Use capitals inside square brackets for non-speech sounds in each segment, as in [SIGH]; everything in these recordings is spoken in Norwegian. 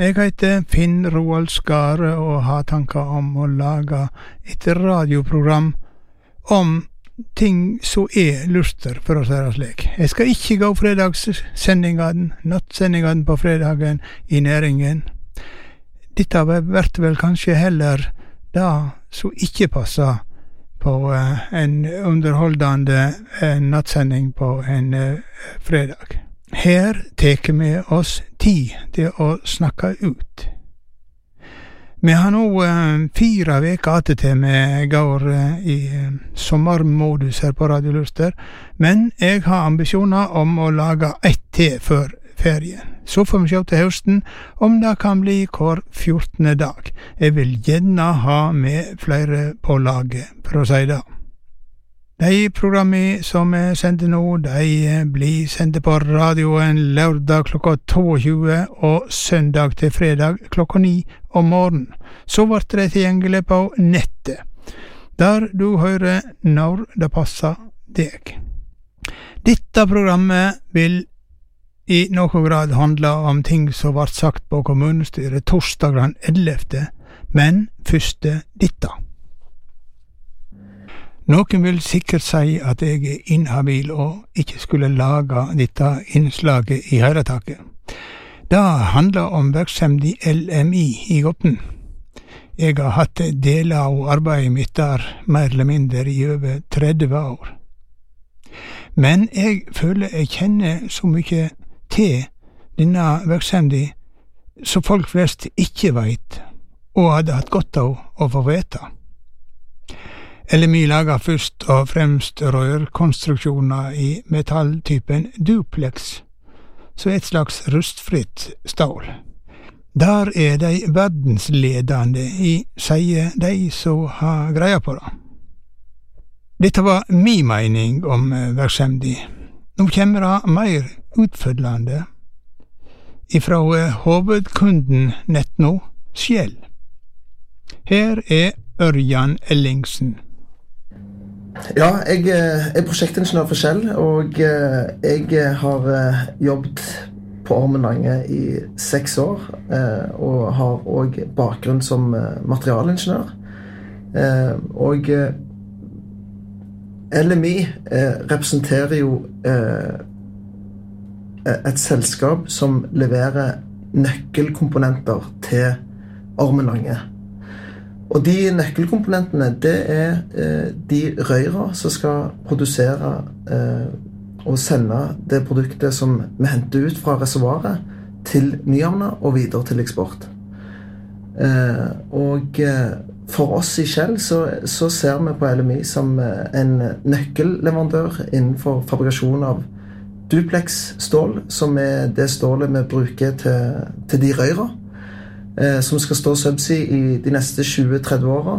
Jeg heter Finn Roald Skare og har tanker om å lage et radioprogram om ting som er luster, for å si det slik. Jeg skal ikke gå fredagssendingene, nattsendingene på fredagen i næringen. Dette blir vel kanskje heller det som ikke passer på eh, en underholdende eh, nattsending på en eh, fredag. Her tek vi oss tid til å snakke ut. Vi har nå eh, fire veker att til vi går eh, i eh, sommermodus her på Radio Luster, men jeg har ambisjoner om å lage ett til før ferien. Så får vi sjå til høsten om det kan bli hver fjortende dag. Jeg vil gjerne ha med flere på laget, for å si det. De programmene som er sendte nå, de blir sendt på radioen lørdag klokka 22 og søndag til fredag klokka 9 om morgenen. Så blir de tilgjengelig på nettet, der du hører når det passer deg. Dette programmet vil i noen grad handle om ting som ble sagt på kommunestyret torsdag den 11., men første dette. Noen vil sikkert si at jeg er inhabil og ikke skulle lage dette innslaget i høyretaket. Det handler om virksomheten LMI i Gotn. Jeg har hatt deler av arbeidet mitt der mer eller mindre i over 30 år. Men jeg føler jeg kjenner så mye til denne virksomheten som folk flest ikke veit, og hadde hatt godt av å få vite. LMI lager først og fremst rørkonstruksjoner i metalltypen duplex, som et slags rustfritt stål. Der er de verdensledende i, sier de som har greia på det. Dette var mi mening om eh, virksomheten. Nå kommer det mer utfyllende ifra eh, hovedkunden Nettno, Skjell. Her er Ørjan Ellingsen. Ja, jeg eh, er prosjektingeniør for Shell, og eh, jeg eh, har jobbet på Ormen Lange i seks år. Og har òg bakgrunn som materialingeniør. Og LMI representerer jo et selskap som leverer nøkkelkomponenter til Ormen Lange. Og de nøkkelkomponentene, det er eh, de røyra som skal produsere eh, og sende det produktet som vi henter ut fra reservoaret, til Nyhavna og videre til eksport. Eh, og eh, for oss i Shell så, så, ser vi på LMI som eh, en nøkkelleverandør innenfor fabrikasjon av duplex-stål, som er det stålet vi bruker til, til de røyra som skal stå subsea i de neste 20-30 åra.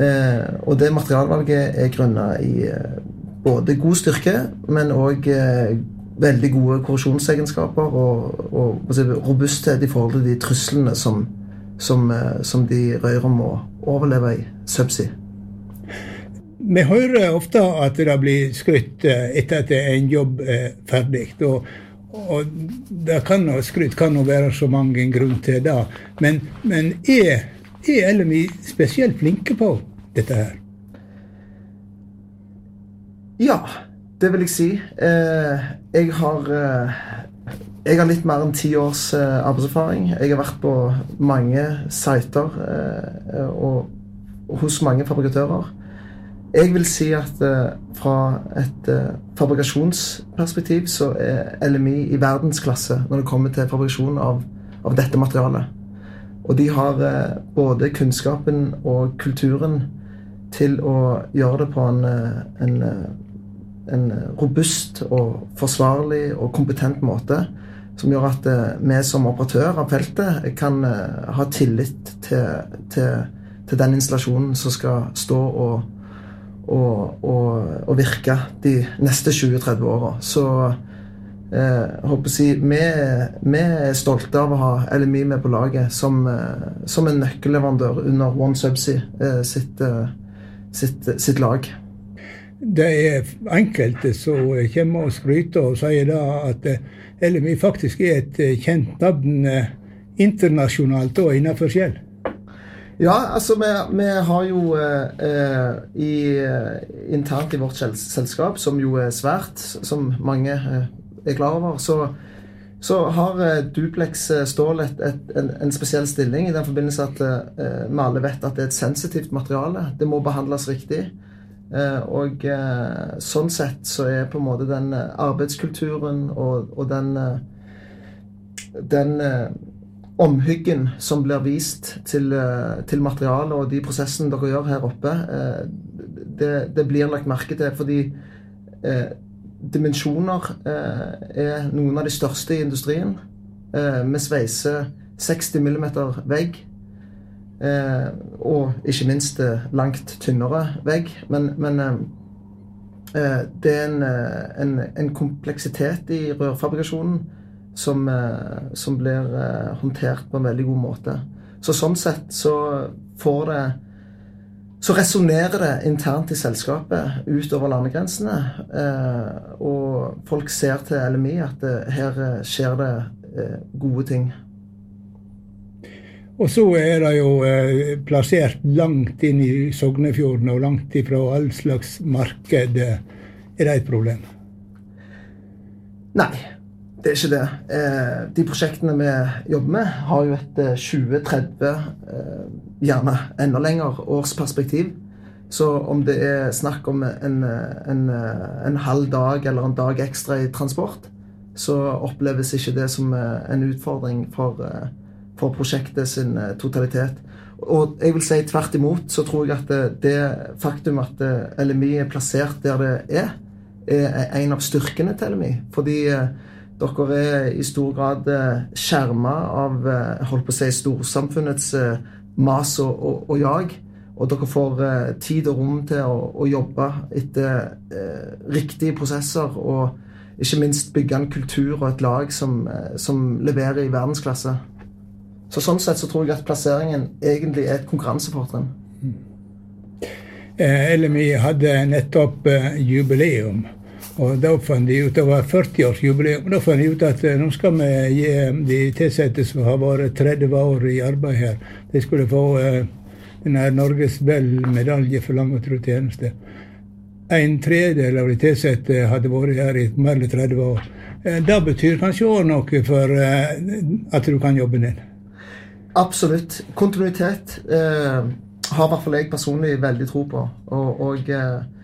Eh, og det materialvalget er grunna i eh, både god styrke, men òg eh, veldig gode korrosjonsegenskaper og, og, robusthet i forhold til de truslene som, som, eh, som de røyra må overleve i subsea. Vi hører ofte at det blir skrytt eh, etter at en jobb er ferdig. Og og det kan, skryt kan jo være så mange grunner til det. Men, men er, er LMI spesielt flinke på dette her? Ja, det vil jeg si. Eh, jeg har eh, jeg har litt mer enn ti års eh, arbeidserfaring. Jeg har vært på mange sider og hos mange fabrikatører. Jeg vil si at uh, fra et uh, fabrikasjonsperspektiv så er LMI i verdensklasse når det kommer til fabrikasjon av, av dette materialet. Og de har uh, både kunnskapen og kulturen til å gjøre det på en, en, en robust og forsvarlig og kompetent måte. Som gjør at vi som operatør av feltet kan ha tillit til, til, til den installasjonen som skal stå og å, og virke de neste 20-30 åra. Så eh, håper å si, vi, vi, er stolte av å ha LMI med på laget som, eh, som en nøkkelleverandør under One Subsea eh, sitt, eh, sitt, sitt, lag. Det er enkelte som kommer og skryter og sier da at eh, LMI faktisk er et kjent navn internasjonalt og innenfor Shell? Ja, altså vi, vi har jo eh, i, internt i vårt selskap, som jo er svært, som mange eh, er klar over, så, så har eh, Duplex eh, Stål et, et, en, en, spesiell stilling i den forbindelse at eh, vi alle vet at det er et sensitivt materiale. Det må behandles riktig. Eh, og sånn sett så er på en måte den arbeidskulturen og, og den, den omhyggen som blir vist til, eh, til materialet og de prosessene dere gjør her oppe, eh, det, det blir lagt merke til. Fordi eh, dimensjoner eh, er noen av de største i industrien. Eh, vi sveiser 60 mm vegg. Eh, og ikke minst langt tynnere vegg. Men, men det er en, en, en kompleksitet i rørfabrikasjonen som, eh, som blir eh, håndtert på en veldig god måte. Så sånn sett så får det så resonnerer det internt i selskapet utover landegrensene. Eh, og folk ser til LMI at det, her skjer det eh, gode ting. Og så er det jo eh, plassert langt inn i Sognefjorden og langt ifra all slags marked. Er det et problem? Nei. Det er ikke det. Eh, de prosjektene vi jobber med, har jo et 20-30, eh, eh, gjerne enda lenger, års perspektiv. Så om det er snakk om en, en, en, halv dag eller en dag ekstra i transport, så oppleves ikke det som en utfordring for, for prosjektet sin totalitet. Og jeg vil si tvert imot så tror jeg at det, det faktum at LMI er plassert der det er, er en av styrkene til LMI. Fordi dere er i stor grad eh, skjerma av eh, holdt på å si, storsamfunnets eh, mas og, og, og, jag. Og dere får tid og rom til å, å jobbe etter eh, riktige prosesser. Og ikke minst bygge en kultur og et lag som, som leverer i verdensklasse. Så Sånn sett så tror jeg at plasseringen egentlig er et konkurransefortrinn. LMI hadde nettopp jubileum. Og Da fant de ut det var 40-årsjubileum. Da fant de ut at eh, nå skal vi gi de ansatte som har vært 30 år i arbeid her, de skulle få uh, denne Norges Vel-medalje for lang og tro tjeneste. En tredjedel av de ansatte hadde vært her i mer enn 30 år. Uh, det betyr kanskje òg noe for at du kan jobben din? Absolutt. Kontinuitet har i hvert fall jeg personlig veldig tro på. og, og Eh,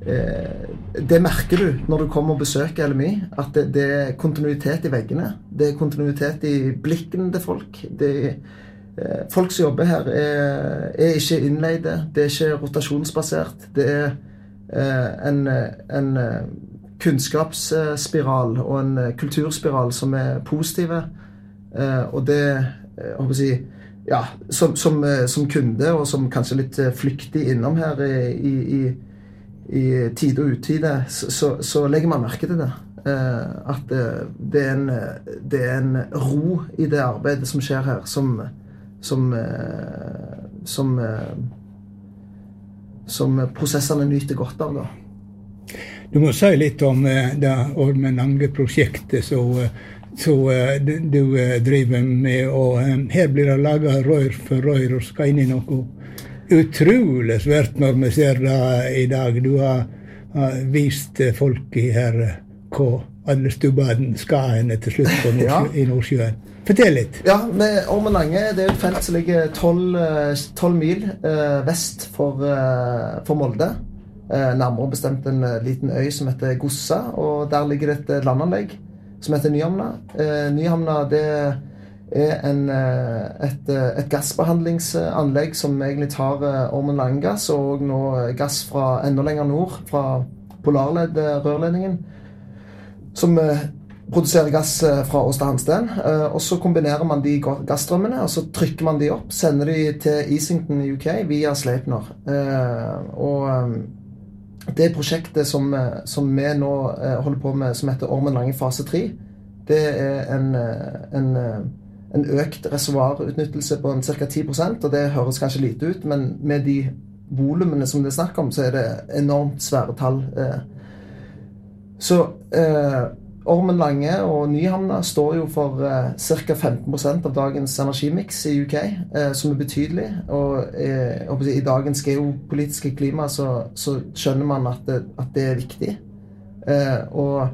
det merker du når du kommer og besøker LMI. At det, det, er kontinuitet i veggene. Det er kontinuitet i blikkene til folk. Det, eh, folk som jobber her, er, er, ikke innleide. Det er ikke rotasjonsbasert. Det er eh, en, en, kunnskapsspiral og en kulturspiral som er positive. og det jeg håper jeg, ja, som, som, som, kunde, og som kanskje litt flyktig innom her i, i i tide og utide, så, så, så, legger man merke til det. Eh, at det er, en, det er, en, ro i det arbeidet som skjer her, som som, eh, som, eh, som prosessene nyter godt av. da. Du må si litt om det Ormen Lange-prosjektet som du driver med. og Her blir det laga rør for rør og skal inn i noe utrolig svært når vi ser det i dag. Du har, har vist folk her hva alle stubbene skal hen til slutt på [LAUGHS] Nordsjø, ja. i Nordsjøen. Fortell litt. Ja, Ormen Lange det er et felt som ligger tolv mil eh, vest for, eh, for Molde. Eh, nærmere bestemt en liten øy som heter Gossa. Og der ligger det et landanlegg som heter Nyhamna. Nyhamna det er er en, eh, et, eh, et, gassbehandlingsanlegg som egentlig tar eh, Ormen Lange-gass og nå gass fra enda lenger nord, fra Polarled-rørledningen, som produserer gass fra Åsta Hansteen. Og så kombinerer man de gassstrømmene, og så trykker man de opp, sender de til Easington i UK via Sleipner. Og det prosjektet som, som vi nå holder på med, som heter Ormen Lange fase 3, det er en, en en økt reservoarutnyttelse på ca. 10% og det høres kanskje lite ut, men med de volumene som det er snakk om, så er det enormt svære tall. Eh. Så eh, Ormen Lange og Nyhamna står jo for eh, ca. 15% av dagens energimiks i UK, eh, som er betydelig. Og eh, i dagens geopolitiske klima så, så skjønner man at det, at det er viktig. Eh, og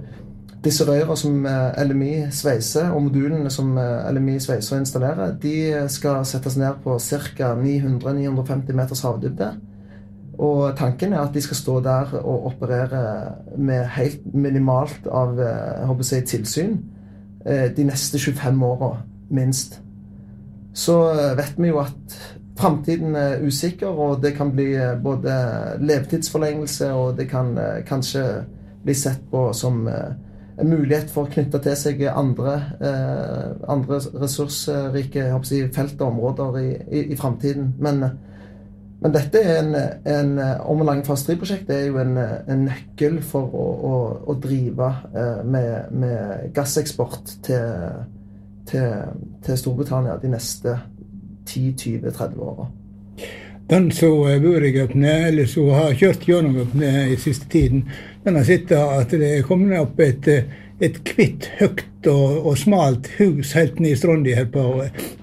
disse røra som eh, LMI sveiser, og modulene som eh, LMI sveiser og installerer, de skal settes ned på ca. 900-950 meters havdybde. Og tanken er at de skal stå der og operere med helt minimalt av håper jeg, tilsyn eh, de neste 25 åra, minst. Så eh, vet vi jo at framtiden er usikker, og det kan bli eh, både levetidsforlengelse, og det kan kanskje bli sett på som mulighet for å knytte til seg andre, andre ressursrike si, felt og områder i, i, i framtiden. Men men dette er en, en Ormen fast 3-prosjekt er jo en, en, nøkkel for å, å, å drive eh, med, med, gasseksport til, til, til, Storbritannia de neste 10-20-30 åra. Den som vært i Gaupne, eller som har kjørt gjennom Gaupne i siste tiden, den har sett at det er kommet opp et et kvitt, høyt og, og, smalt hus helt ned i stranda her på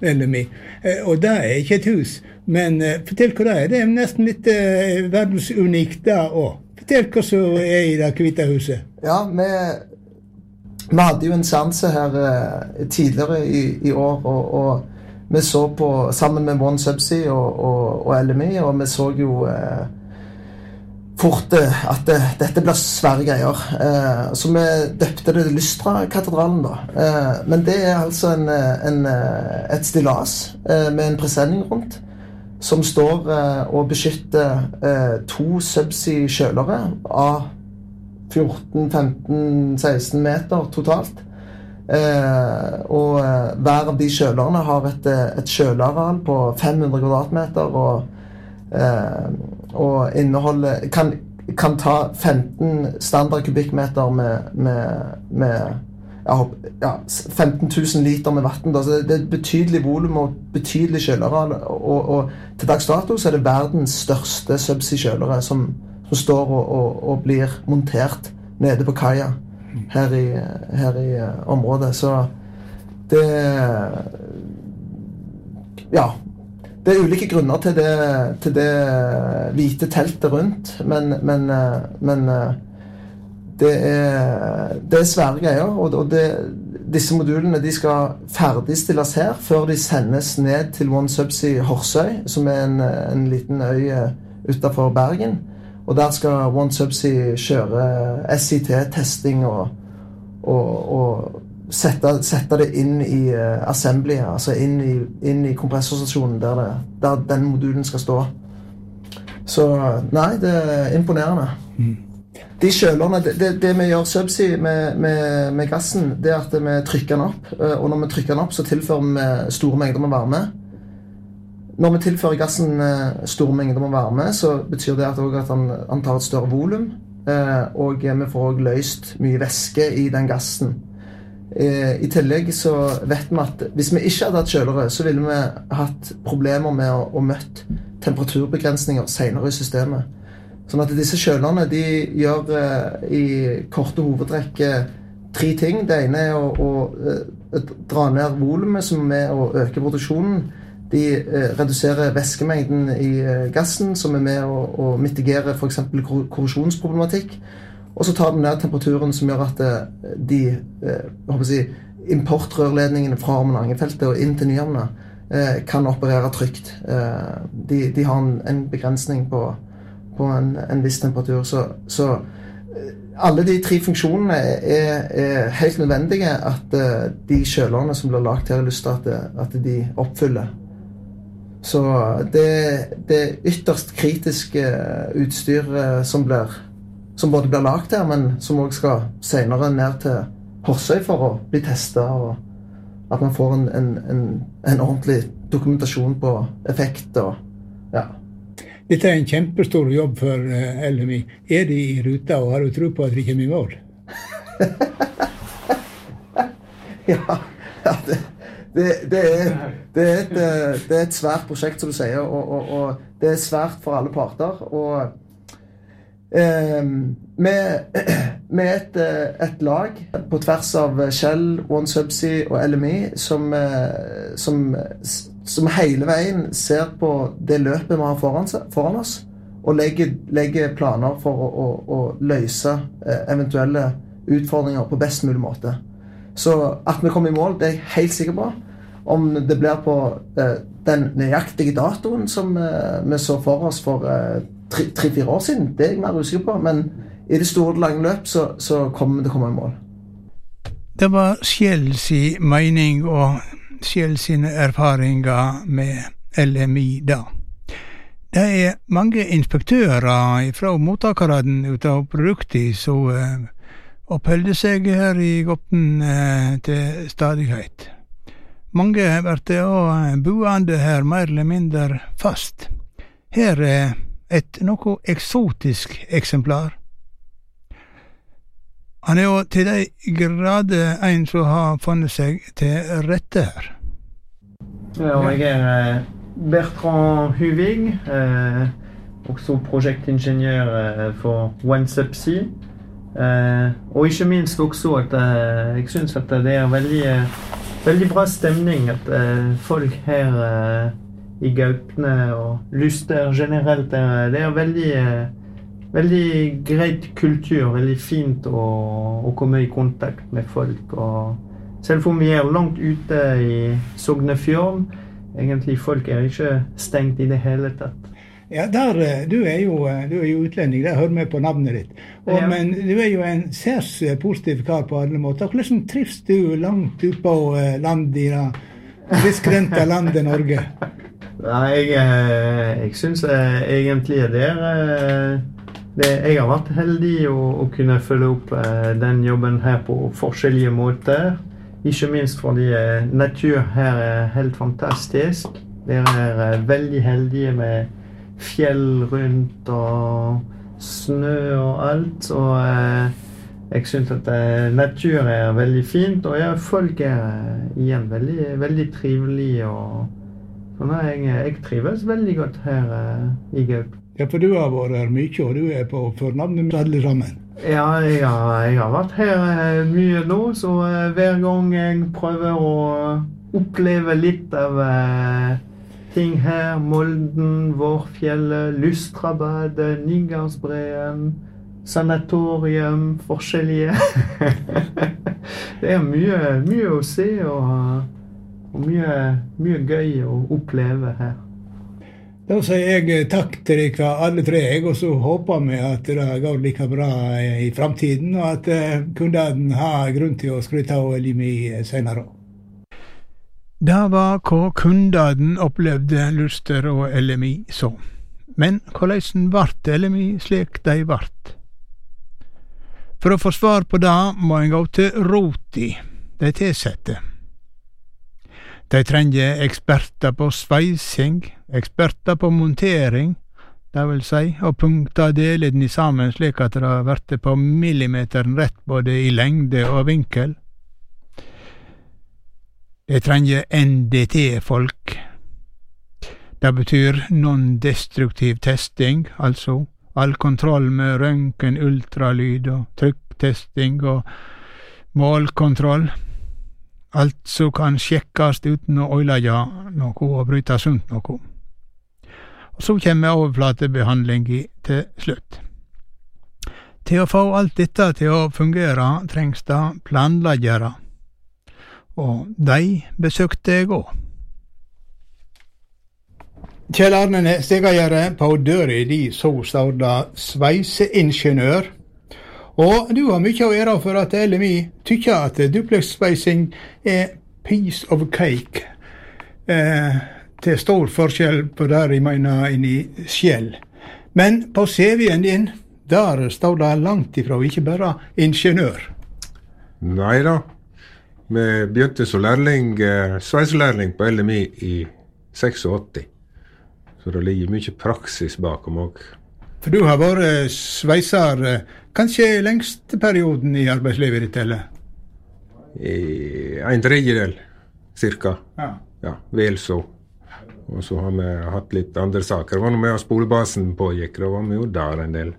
LMI. Eh, og det er ikke et hus. Men uh, fortell hva det er. Det er nesten litt eh, verdensunikt, det òg. Fortell hva som er i Det hvite huset. Ja, vi, vi, hadde jo en seanse her tidligere i, i år, og, og, vi så på sammen med One Subsea og, og, og LMI, og vi så jo fort at det, dette blir svære greier. Eh, så vi døpte det Lystra-katedralen, da. Eh, men det er altså en, en, et stillas eh, med en presenning rundt som står eh, og beskytter eh, to subsea kjølere av 14-15-16 meter totalt. Eh, og hver av de kjølerne har et, et kjøleareal på 500 kvadratmeter og, og inneholder kan, kan, ta 15 standard kubikkmeter med, med, med ja, 15 000 liter med vann. Det, er et betydelig volum og betydelig kjølere. Og, og, til dags dato så er det verdens største subsea-kjølere som, som, står og, og, og, blir montert nede på kaia her i, her i uh, området. Så det Ja. Det er ulike grunner til det, til det hvite teltet rundt, men, men, uh, men det er, det er svære greier. Og, det, disse modulene de skal ferdigstilles her før de sendes ned til OneSubsea Horsøy, som er en, en liten øy eh, utafor Bergen. Og der skal OneSubsea kjøre SIT-testing og, og, og sette, sette, det inn i uh, assembly, altså inn i, inn i kompressorstasjonen der, det, der den modulen skal stå. Så nei, det er imponerende. Mm de kjølerne, det, det, det, vi gjør subsea med, med, med, gassen, det er at vi trykker den opp. Eh, og når vi trykker den opp, så tilfører vi store mengder med varme. Når vi tilfører gassen eh, store mengder med varme, så betyr det at, at han, han, tar et større volum. Eh, og vi får òg løst mye væske i den gassen. I tillegg så vet vi at hvis vi ikke hadde hatt kjølere, så ville vi hatt problemer med å, å møte temperaturbegrensninger senere i systemet. Sånn at disse kjølerne de gjør i korte hovedtrekk tre ting. Det ene er å, å dra ned volumet, som er å øke produksjonen. De reduserer væskemengden i gassen, som er med å, å mitigere f.eks. korrosjonsproblematikk. Og så tar de ned temperaturen, som gjør at de si, importrørledningene fra Ormen og inn til Nyhamna kan operere trygt. De, de har en, en begrensning på på en, en viss temperatur. Så, så, eh, alle de tre funksjonene er, er helt nødvendige at de kjølerne som blir lagd her i Lysta, at, at, de oppfyller. Så det, det er ytterst kritiske utstyr uh, som, blir, som både blir lagd her, men som òg skal senere ned til Horsøy for å bli testa. Og at man får en, en, en, en ordentlig dokumentasjon på effekt og ja. Dette er en kjempestor jobb for eh, LMI. Er de i ruta, og har du tro på at de kommer i mål? [LAUGHS] ja, ja det, det, det, er, det, er et, eh, det, er, et, svært prosjekt, som du sier. Og, og, og, det er svært for alle parter. Og Vi er [CLEARS THROAT] et, et, lag på tvers av Shell, OneSubsea og LMI som, som, som, hele veien ser på det løpet vi har foran, foran oss, og legger, legger planer for å, å, å, løse eventuelle utfordringer på best mulig måte. Så at vi kommer i mål, det er jeg helt sikker på. Om det blir på eh, den nøyaktige datoen som eh, vi så for oss for eh, tre-fire år siden, det er jeg mer usikker på. Men i det store og lange løp så, så kommer å komme i mål. Det var Skjell si mening og Skjell sine erfaringer med LMI da. Det er mange inspektører fra mottakerne av produktene som oppholder seg her i Gopten til stadighet. Mange blir òg buende her mer eller mindre fast. Her er et noe eksotisk eksemplar. Han er jo til de grader en som har funnet seg til rette her. Ja, jeg er eh, Bertrand Huvig, eh, også prosjektingeniør eh, for OneSubsea. Eh, og ikke minst også at eh, jeg syns at det er veldig veldig bra stemning. At folk her i Gaupne og Luster generelt er, Det er veldig, veldig greit kultur. Veldig fint å, å, komme i kontakt med folk. Og selv om vi er langt ute i Sognefjorden, egentlig folk er ikke stengt i det hele tatt. Ja, der, eh, du, er jo, eh, du er jo utlending, det hører med på navnet ditt. Og, ja. Men du er jo en særs eh, positiv kar på alle måter. Hvordan trives du langt ute på landet i det grisgrendte [LAUGHS] landet Norge? Nei, jeg, jeg syns egentlig det er det, Jeg har vært heldig å, å kunne følge opp den jobben her på forskjellige måter. Ikke minst fordi natur her er helt fantastisk. Dere er veldig heldige med fjell rundt og snø og alt. Og eh, jeg syns at eh, natur er veldig fint, og ja, folk er eh, igjen veldig, veldig trivelige. og sånn jeg, jeg, trives veldig godt her i Gaup. Ja, for du har vært her mye, og du er på fornavnet med alle sammen? Ja, jeg har, jeg har vært her mye nå, så hver gang jeg prøver å oppleve litt av ting her. Molden, Vårfjellet, Lustrabadet, Nigardsbreen, sanatorium, forskjellige. [LAUGHS] det er mye, mye å se og, og mye, mye, gøy å oppleve her. Da sier jeg takk til dere alle tre, og så håper vi at det går like bra i framtiden, og at eh, kundene har grunn til å skryte av Limi senere. Det var hva kundene opplevde Luster og LMI så. Men korleis vart LMI slik de vart? For å få svar på det må en gå til roti, de tilsette. De trenger eksperter på sveising, eksperter på montering, det vil si å punkte delene sammen slik at det blir på millimeteren rett både i lengde og vinkel. De trenger NDT-folk. Det betyr non-destruktiv testing, altså all kontroll med røntgen, ultralyd og trykktesting og målkontroll. Alt som kan sjekkast uten å øydelegge noe og bryte sunt noe. Og Så kommer overflatebehandling til slutt. Til å få alt dette til å fungere trengs det planleggere og de besøkte jeg òg. Kjell Arne Stegagjerde, på døra di så står det sveiseingeniør. Og du har mye å ære for at LMI tykker at duplex-sveising er piece of cake. Eh, til stor forskjell på det jeg mener inni skjell. Men på CV-en din, der står det langt ifra ikke bare ingeniør. Nei da, vi begynte som lærling, eh, sveiselærling på LMI i 86. Så det ligger mye praksis bakom òg. For du har vært sveiser eh, kanskje lengste perioden i arbeidslivet ditt, eller? I en tredjedel, cirka. Ja. ja vel så. Og så har vi hatt litt andre saker. Det var nå med at spolebasen pågikk, da var vi jo der en del.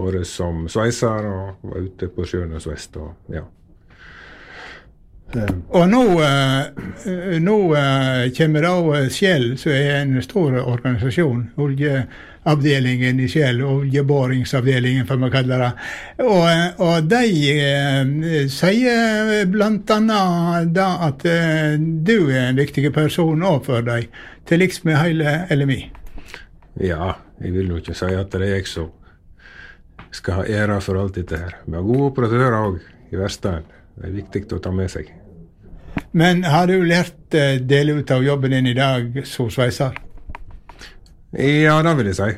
vært som sveiser og var ute på sjøen og sveist. Og, ja. Og nå, eh, nå eh, kommer da Shell, som er en stor organisasjon, oljeavdelingen i Shell, oljeboringsavdelingen, får man kalle det. Og, eh, og de eh, sier bl.a. da at eh, du er en viktig person òg for dem, til liks med hele LMI. ja, jeg vil jo ikke si at det er jeg som skal ha æra for alt dette her. Vi har gode operatører òg i Vestland. Det er viktig å ta med seg. Men har du lært eh, deler ut av jobben din i dag som sveiser? Ja, det vil jeg si.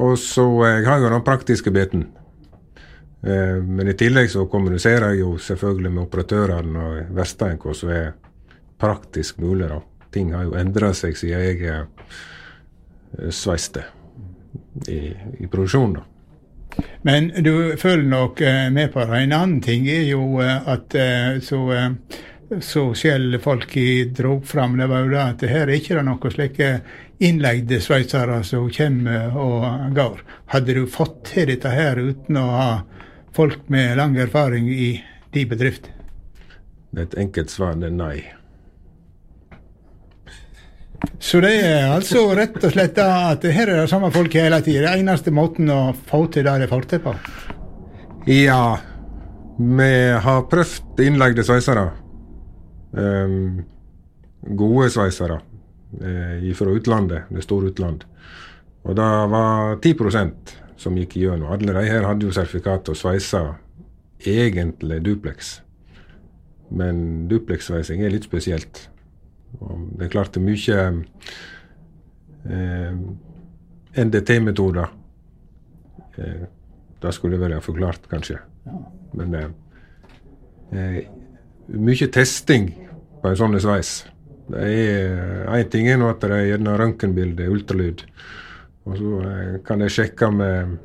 Og så eh, jeg har jo den praktiske biten. Eh, Men i tillegg så kommuniserer jeg jo selvfølgelig med operatørene og verkstedet hva som er praktisk mulig. da. Ting har jo endra seg siden jeg sveiste i, i produksjonen. da. Men du følger nok med på det. En annen ting er jo at så, så Shell-folk dro fram, det var jo det at her er ikke det noen slike innleide sveitsere som kommer og går. Hadde du fått til dette her uten å ha folk med lang erfaring i din bedrift? Er et enkelt svar, er nei. Så det er altså rett og slett at her er det samme folk hele tida. Det eneste måten å få til det de får til på. Ja, vi har prøvd innleide sveisere. Ehm, gode sveisere eh, fra utlandet, det store utland. Og det var 10% som gikk igjennom. Alle de her hadde jo sertifikat og sveisa egentlig duplex. Men duplex-sveising er litt spesielt. Og det er klart det er mye eh, NDT-metoder. Eh, det skulle vel forklart, kanskje. Men eh, eh, mye testing på en sånn sveis. Det er Én ting er nå at det er gjerne røntgenbilde, ultralyd. Og så eh, kan jeg sjekke med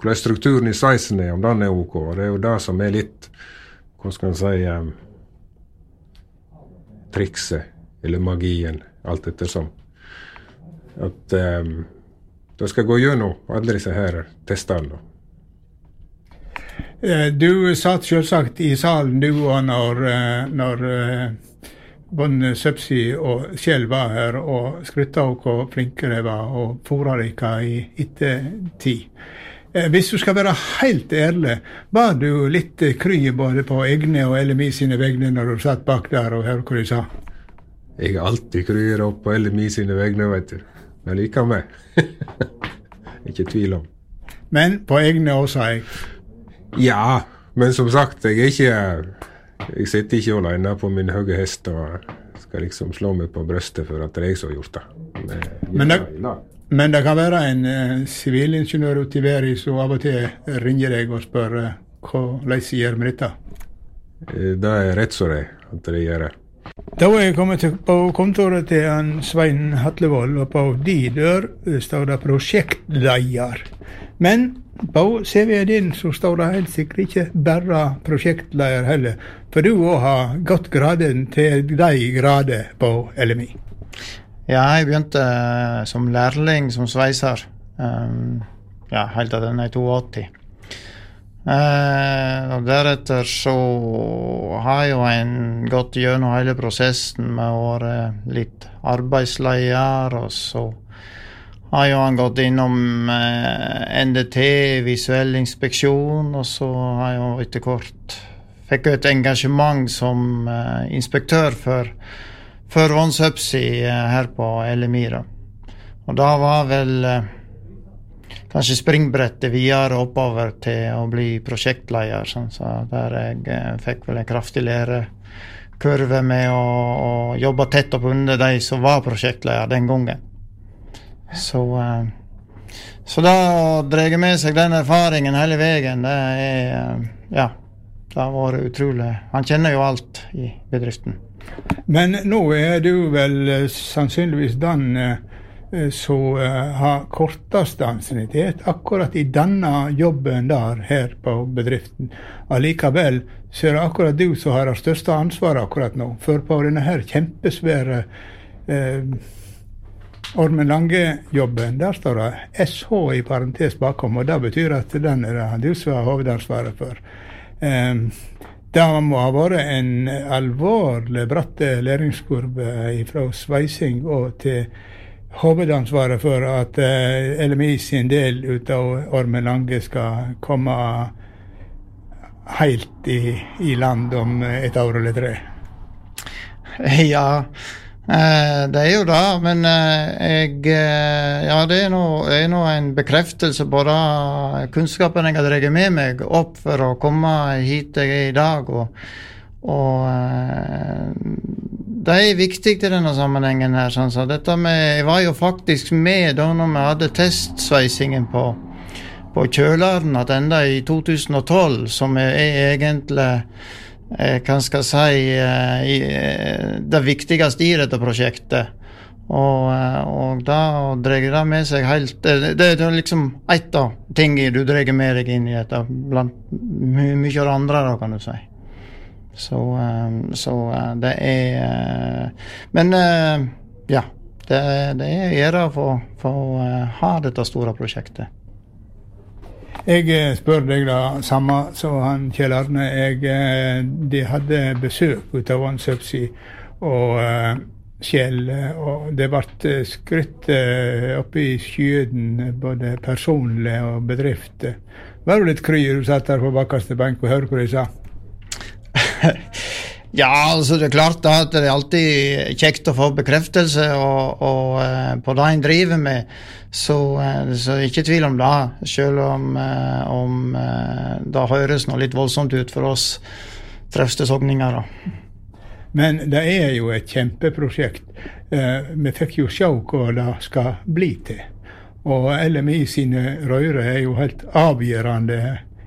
hvordan strukturen i sveisen er, om den er OK. Og det er jo det som er litt Hva skal en si um, Trikset, eller magien, alt ettersom. At um, da skal gå gjennom alle disse her testene. Eh, Du satt selvsagt i salen du òg når, eh, når eh, Søpsi Subsea og Kjell var her og skrytta av hvor flinke de var og fôra dere i ettertid. Eh, Hvis du skal være helt ærlig, var du litt kry både på egne og LMI sine vegne når du satt bak der og hørte hva de sa? Jeg er alltid kryer opp på LMI sine vegne, vet du. Men liker meg. [LAUGHS] ikke tvil om. Men på egne òg, sa jeg. Ja, men som sagt, jeg er ikke Jeg sitter ikke alene på min høye hest og skal liksom slå meg på brystet for at det er jeg som har gjort det. Men, Men det- Men det kan være en eh, sivilingeniør ute i verden som av og til ringer deg og spør uh, hvordan de gjør med dette. eh, Det er rett som det er at det gjør det. Da er jeg kommet på kontoret til han Svein Hatlevold, og på de dør står det prosjektleder. Men på CV-en din så står det helt sikkert ikke bare prosjektleder heller, for du òg har gått graden til de grader på LMI. Ja, jeg begynte eh, som lærling som sveiser. Um, ja, helt til den er 82. Uh, og deretter så har jo en gått gjennom hele prosessen med å være litt arbeidsleder, og så har jo han gått innom eh, NDT, visuell inspeksjon, og så har jo etter hvert fikk et engasjement som eh, inspektør for for OneSubsea eh, her på LMI. Og da var vel kanskje springbrettet videre oppover til å bli prosjektleder. Sånn, så der jeg fikk vel en kraftig lærekurve med å, å jobbe tett opp under de som var prosjektleder den gangen. Så eh, så da drar med seg den erfaringen hele veien. Det er eh, Ja. Det har vært utrolig. Han kjenner jo alt i bedriften. Men nå er du vel eh, sannsynligvis den som har kortest ansiennitet akkurat i denne jobben der her på bedriften. Allikevel så er det akkurat du som har det største ansvaret akkurat nå. For på denne her kjempesvære eh, Ormen Lange-jobben, der står det SH i parentes bakom, og det betyr at den er det du som har hovedansvaret for. Um, det må ha vært en alvorlig bratt læringskurve fra sveising og til hovedansvaret for at uh, LMI sin del ut av Ormen Lange skal komme helt i, i land om et år eller tre? Ja, Eh, det er jo det, men eh, jeg eh, Ja, det er nå en bekreftelse på det kunnskapen jeg har dratt med meg opp for å komme hit jeg er i dag. Og, og det er viktig i denne sammenhengen her. Sånn, så dette med, jeg var jo faktisk med da når vi hadde testsveisingen på, på kjøleren tilbake i 2012, som er egentlig Eh, hva skal si eh, eh, det viktigste i dette prosjektet. Og, og da drar det med seg helt Det, er liksom ett av tingene du drar med deg inn i dette, blant my mye av det andre, da, kan du si. Så, så det er Men ja. Det, det er ære for, for ha dette store prosjektet. Jeg eh, spør deg da, samme som han Kjell Arne. Jeg, eh, de hadde besøk ut av OneSubsea og uh, Kjell, og det ble skrytt uh, oppe i skyene, både personlig og bedrift. Var du litt kry da du satt der på bakerste benk og hørte hva de sa? [LAUGHS] Ja, altså det er klart at det er alltid kjekt å få bekreftelse og, og, på det en driver med. Så, uh, så ikke tvil om det, selv om, uh, om det høres noe litt voldsomt ut for oss sogninger. Men det er jo et kjempeprosjekt. vi fikk jo se hva det skal bli til. Og LMI sine røyre er jo helt avgjørende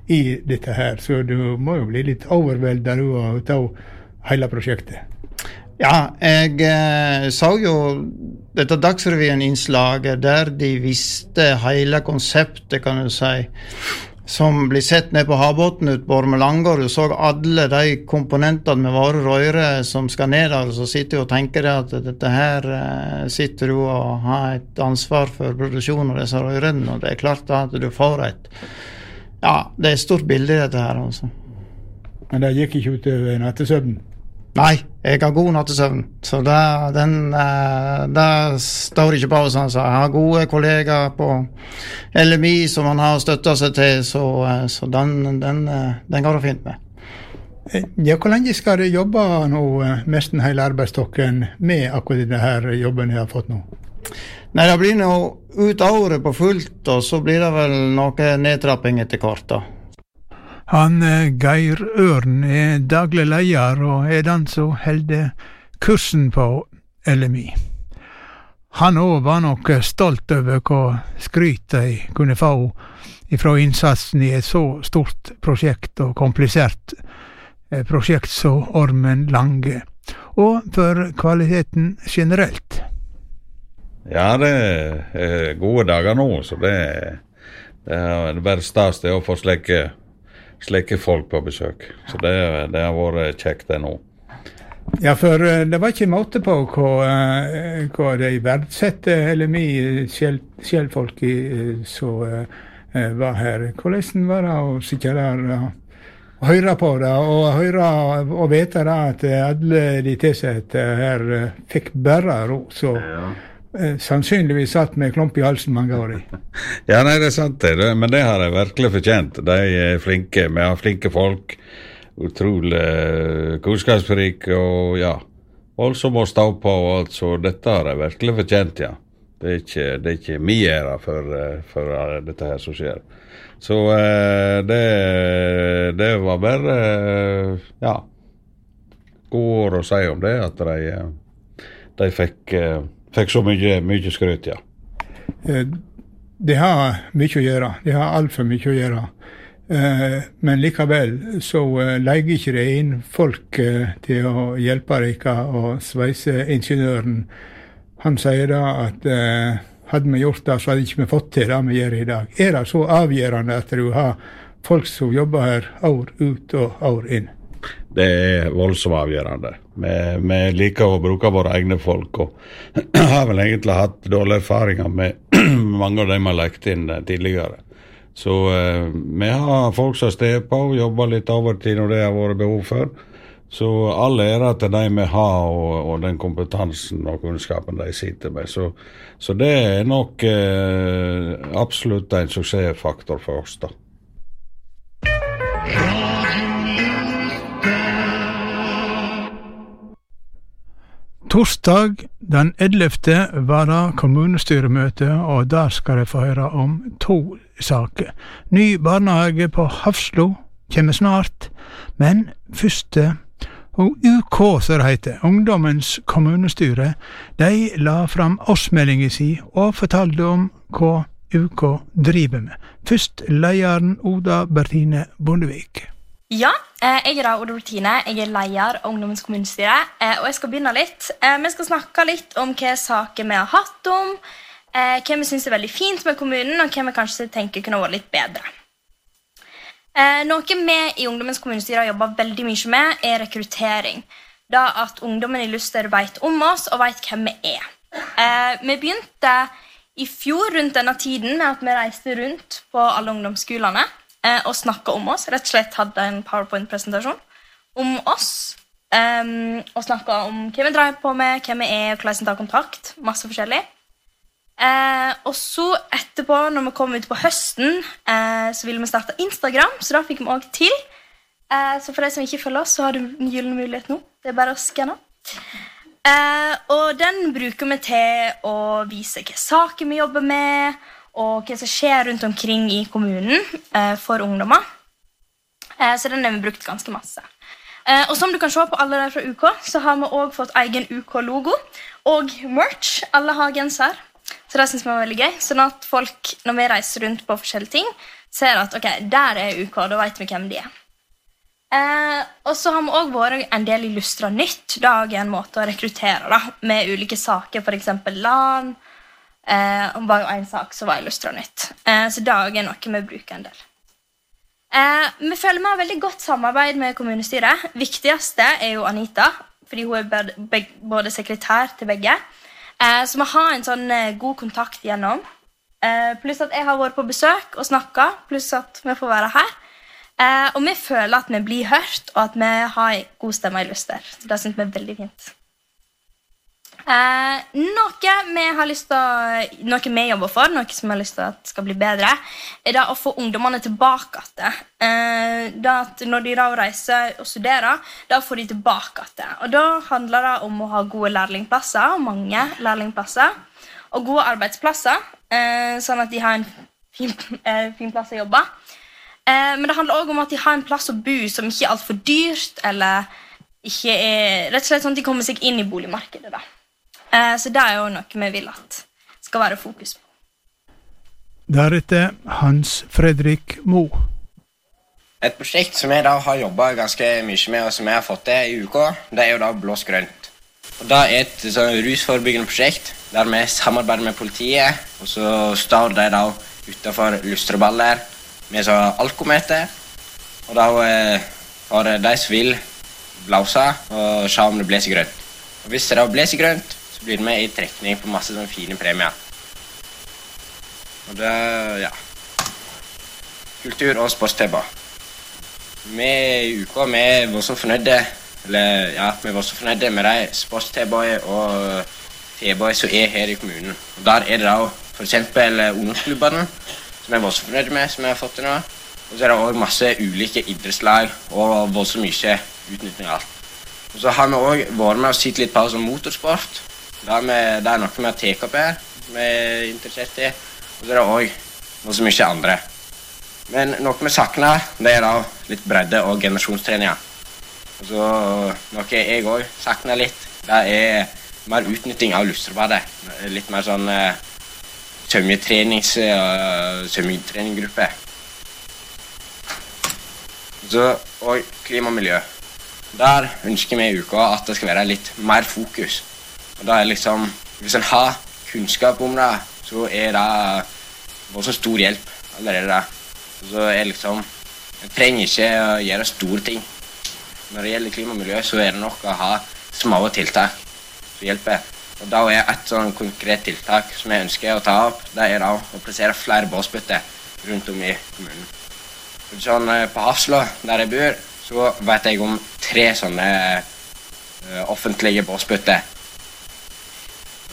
i dette her, så du må jo bli litt overvelda av hele prosjektet? Ja, jeg eh, så jo dette Dagsrevyen-innslaget der de visste hele konseptet, kan du si. Som blir sett ned på havbunnen ute på Ormelangård. Du så alle de komponentene med våre røyre som skal ned der. Så sitter du og tenker at dette her eh, sitter du og har et ansvar for produksjon av disse røyrene. Og det er klart at du får et Ja, det er et stort bilde i dette her, altså. Men det gikk ikke utover nattesøvnen? Nei, jeg har god nattesøvn, så det, den, eh, det står ikke bare Sånn, så jeg har gode kollegaer på LMI som han har støtta seg til, så, eh, så den, den, eh, den, går det fint med. Ja, Hvor lenge skal dere jobbe nå, nesten hele arbeidsstokken, med akkurat denne jobben dere har fått nå? Nei, Det blir nå ut året på fullt, og så blir det vel noe nedtrapping etter hvert. da. Han eh, Geir Ørn er daglig leder og er den som holder kursen på LMI. Han òg var nok stolt over hva skryt de kunne få ifra innsatsen i et så stort prosjekt og komplisert eh, prosjekt som Ormen Lange, og for kvaliteten generelt. Ja, det er gode dager nå, så det, det er bare stas å få slike slike folk på besøk. Så det, det har vært kjekt, det nå. Ja, for eh, det var ikke måte på hva, eh, hva de verdsetter LMI, sjølfolk som var her. Hvordan var det å sitte der og høre på det, og høre og vite at alle de tilsatte her fikk bare ros? Ja. Eh, sannsynligvis satt med klump i halsen mange år i. [LAUGHS] ja, nei, det er sant det, men det har de virkelig fortjent. De er flinke. Vi har flinke folk. Utrolig uh, kunnskapsrike og ja, Alle som må stå på og alt, så dette har de virkelig fortjent, ja. Det er ikke, det er ikke min ære for, uh, for dette her som skjer. Så det, det var bare ja, gode ord å si om det, at de, de fikk fikk så mye, mye skryt, ja. Eh, det har mye å gjøre. Det har altfor mye å gjøre. Eh, men likevel så eh, leier ikke det inn folk til å hjelpe dere og sveiseingeniøren. Han sier da at hadde vi gjort det, så hadde ikke vi fått til det vi gjør i dag. Er det så avgjørende at du har folk som jobber her år ut og år inn? Det er voldsomt avgjørende. Vi, vi liker å bruke våre egne folk, og [CLEARS THROAT] har vel egentlig hatt dårlige erfaringer med [CLEARS THROAT] mange av dem vi har lekt inn eh, tidligere. Så eh, vi har folk som står på og jobber litt overtid når det har vært behov for. Så all ære til de vi har, og, og, den kompetansen og kunnskapen de sitter med. Så, så det er nok eh, absolutt en suksessfaktor for oss, da. Torsdag den 11. var det kommunestyremøte, og der skal jeg få høre om to saker. Ny barnehage på Hafslo kommer snart, men første og UK, som det heter, Ungdommens kommunestyre, de la fram årsmeldinga si og fortalte om hva UK driver med. Først lederen Oda Bertine Bondevik. Ja, jeg er da Oda Bertine. Jeg er leder av Ungdommens kommunestyre. Eh, og jeg skal begynne litt. Eh, vi skal snakke litt om hva saker vi har hatt om, hva vi syns er veldig fint med kommunen, og hva vi kanskje tenker kunne vært litt bedre. Noe vi i Ungdommens kommunestyre har jobba veldig mye med, er rekruttering. Da at ungdommen i Luster vet om oss og vet hvem vi er. Vi begynte i fjor rundt denne tiden med at vi reiste rundt på alle ungdomsskolene eh, og snakka om oss. Rett og slett hadde en powerpoint-presentasjon om oss. Um, og snakka om hvem vi driver på med, hvem vi er, hvordan vi tar kontakt. Masse forskjellig. Eh, og så etterpå, når vi kom ut på høsten, eh, så ville vi starte Instagram. Så da fikk vi òg til. Eh, så for de som ikke følger oss, så har du en gyllen mulighet nå. Det er bare å skanne. Eh, og den bruker vi til å vise hvilke saker vi jobber med, og hva som skjer rundt omkring i kommunen eh, for ungdommer. Eh, så den har vi brukt ganske masse. Eh, og som du kan se på alle der fra UK, så har vi òg fått egen UK-logo og merch. Alle har genser. Så det syns vi var veldig gøy. Sånn at folk, når vi reiser rundt på forskjellige ting, ser at ok, der er UK, da vet vi hvem de er. Eh, og så har vi òg vært en del i Lustra Nytt. Det er en måte å rekruttere da, med ulike saker, f.eks. LAN. Eh, var jo en sak så var i Lustra Nytt. Eh, så det er noe vi bruker en del. Eh, vi føler vi har veldig godt samarbeid med kommunestyret. Viktigste er jo Anita, fordi hun er både sekretær til begge. Eh, så vi har en sånn eh, god kontakt gjennom. Eh, pluss at jeg har vært på besøk og snakka, pluss at vi får være her. Eh, og vi føler at vi blir hørt, og at vi har god stemme i Luster. Så det syns vi er veldig fint. Eh, noe, vi har lyst til, noe vi jobber for, noe som vi har lyst til at skal bli bedre, er da å få ungdommene tilbake igjen. Eh, at når de da reiser og studerer, da får de tilbake igjen. Og da handler det om å ha gode lærlingplasser, mange lærlingplasser, og gode arbeidsplasser, eh, sånn at de har en fin, eh, fin plass å jobbe. Eh, men det handler òg om at de har en plass å bo som ikke er altfor dyrt. eller ikke er, rett og slett sånn at de kommer seg inn i boligmarkedet. da. Eh, så det er jo noe vi vil at skal være fokus på. Deretter Hans Fredrik Mo. Et prosjekt som jeg da har jobba ganske mye med, og som jeg har fått til i uka, det er jo da Blås grønt. Og Det er et sånn rusforebyggende prosjekt der vi samarbeider med politiet. Og så står de da utafor lustreballer med sånn alkometer. Og da eh, har de som vil, blåse og se om det blåser grønt. Og Hvis det da blåser grønt, så blir det med i trekning på masse sånne fine premier. Og det ja. Kultur- og sports-TV. Vi i uka vi var så fornøyde eller ja, vi var så fornøyde med de sports-T-boy og T-boy som er her i kommunen. Og Der er det da f.eks. ungdomsklubbene som jeg var så fornøyd med, som jeg har fått til nå. Og så er det òg masse ulike idrettslag og voldsomt mye utnytting av alt. Og så har vi òg vært med og sett litt på sånn motorsport. Det er, noe med TKP her, vi er interessert i. Og så er det òg så mye andre. Men noe vi savner, det er da litt bredde og generasjonstreninger. Og så noe jeg òg savner litt, det er mer utnytting av lustrebadet. Litt mer sånn uh, svømmetrenings- og svømmetreninggruppe. Så, og klima og miljø. Der ønsker vi i uka at det skal være litt mer fokus. Og da er liksom, Hvis en har kunnskap om det, så er det også stor hjelp allerede. Så er liksom En trenger ikke å gjøre store ting. når det gjelder klima og miljø, så er det nok å ha små tiltak som hjelper. Og Da er et sånn konkret tiltak som jeg ønsker å ta opp, det er da å plassere flere båsbytter rundt om i kommunen. Sånn, eh, på Hafslå, der jeg bor, så vet jeg om tre sånne uh, offentlige båsbytter.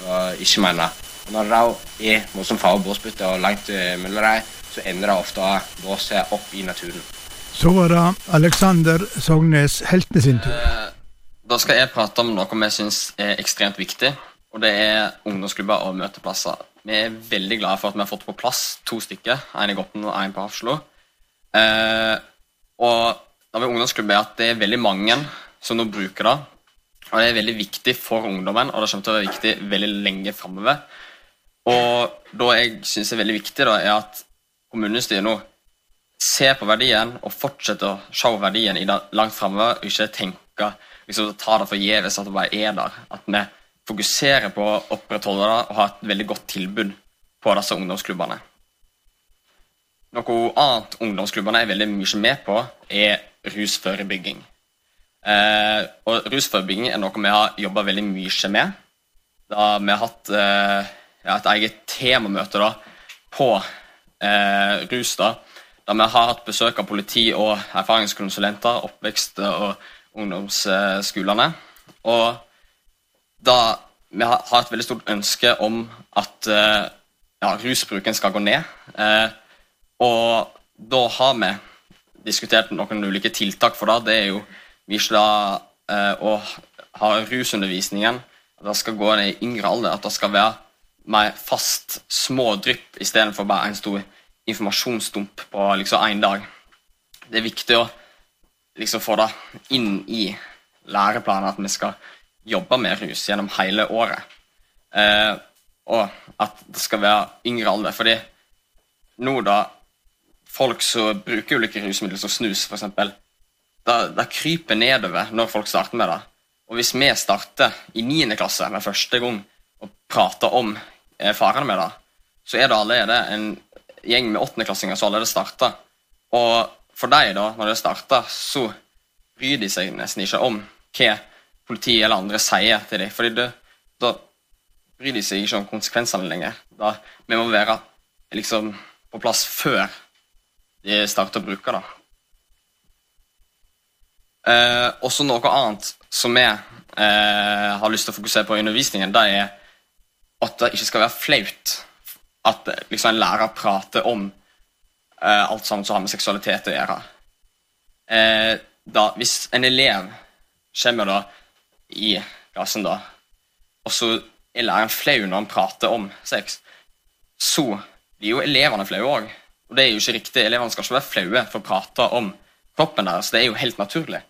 Og ikke mener. Og når det da er noe som farer båsbytte og langt mellom dem, så ender det ofte båset opp i naturen. Så var det Alexander Sognes Heltene sin tur. Eh, da skal jeg prate om noe vi syns er ekstremt viktig, og det er ungdomsklubber og møteplasser. Vi er veldig glade for at vi har fått på plass to stykker, en i Goppen og en på Hafslo. Eh, og da vi ungdomsklubber er at det er veldig mange som nå bruker det. Og det er veldig viktig for ungdommen, og det kommer til å være viktig veldig lenge framover. Og da jeg syns er veldig viktig, da, er at kommunestyret nå ser på verdien og fortsetter å se verdien i det langt framover, og ikke tenke liksom, ta det forgjeves at det bare er der. At vi fokuserer på å opprettholde det og ha et veldig godt tilbud på disse ungdomsklubbene. Noe annet ungdomsklubbene er veldig mye med på, er rusforebygging. Eh, og Rusforebygging er noe vi har jobba veldig mye med. Da vi har hatt eh, ja, et eget temamøte da, på eh, rus. da, da vi har hatt besøk av politi og erfaringskonsulenter, oppvekst- og ungdomsskolene. Og da vi har, har et veldig stort ønske om at eh, ja, rusbruken skal gå ned. Eh, og da har vi diskutert noen ulike tiltak for det. Det er jo virkelig eh, å ha rusundervisningen at det skal gå i yngre alder. At det skal være mer fast, små drypp istedenfor bare en stor informasjonsdump på liksom dag. Det er viktig å liksom få det inn i læreplanen at vi skal jobbe med rus gjennom hele året. Eh, og at det skal være yngre alder. Fordi nå, da Folk som bruker ulike rusmidler, som snus f.eks., det, det kryper nedover når folk starter med det. Og hvis vi starter i 9. klasse med første gang og prater om eh, farene med det, så er det allerede en gjeng med åttendeklassinger som allerede starta. Og for dem, da, når det starter, så bryr de seg nesten ikke om hva politiet eller andre sier til dem. Fordi det, da bryr de seg ikke om konsekvensene lenger. Da, vi må være liksom på plass før de starter å bruke det. Eh, også noe annet som vi eh, har lyst til å fokusere på i undervisningen, det er at det ikke skal være flaut at liksom, en lærer prater om eh, alt sammen som har med seksualitet å gjøre. Eh, da, hvis en elev kommer da i klassen, da, og så er læreren flau når han prater om sex, så blir jo elevene flaue òg. Og det er jo ikke riktig. Elevene skal ikke være flaue for å prate om kroppen deres. Det er jo helt naturlig.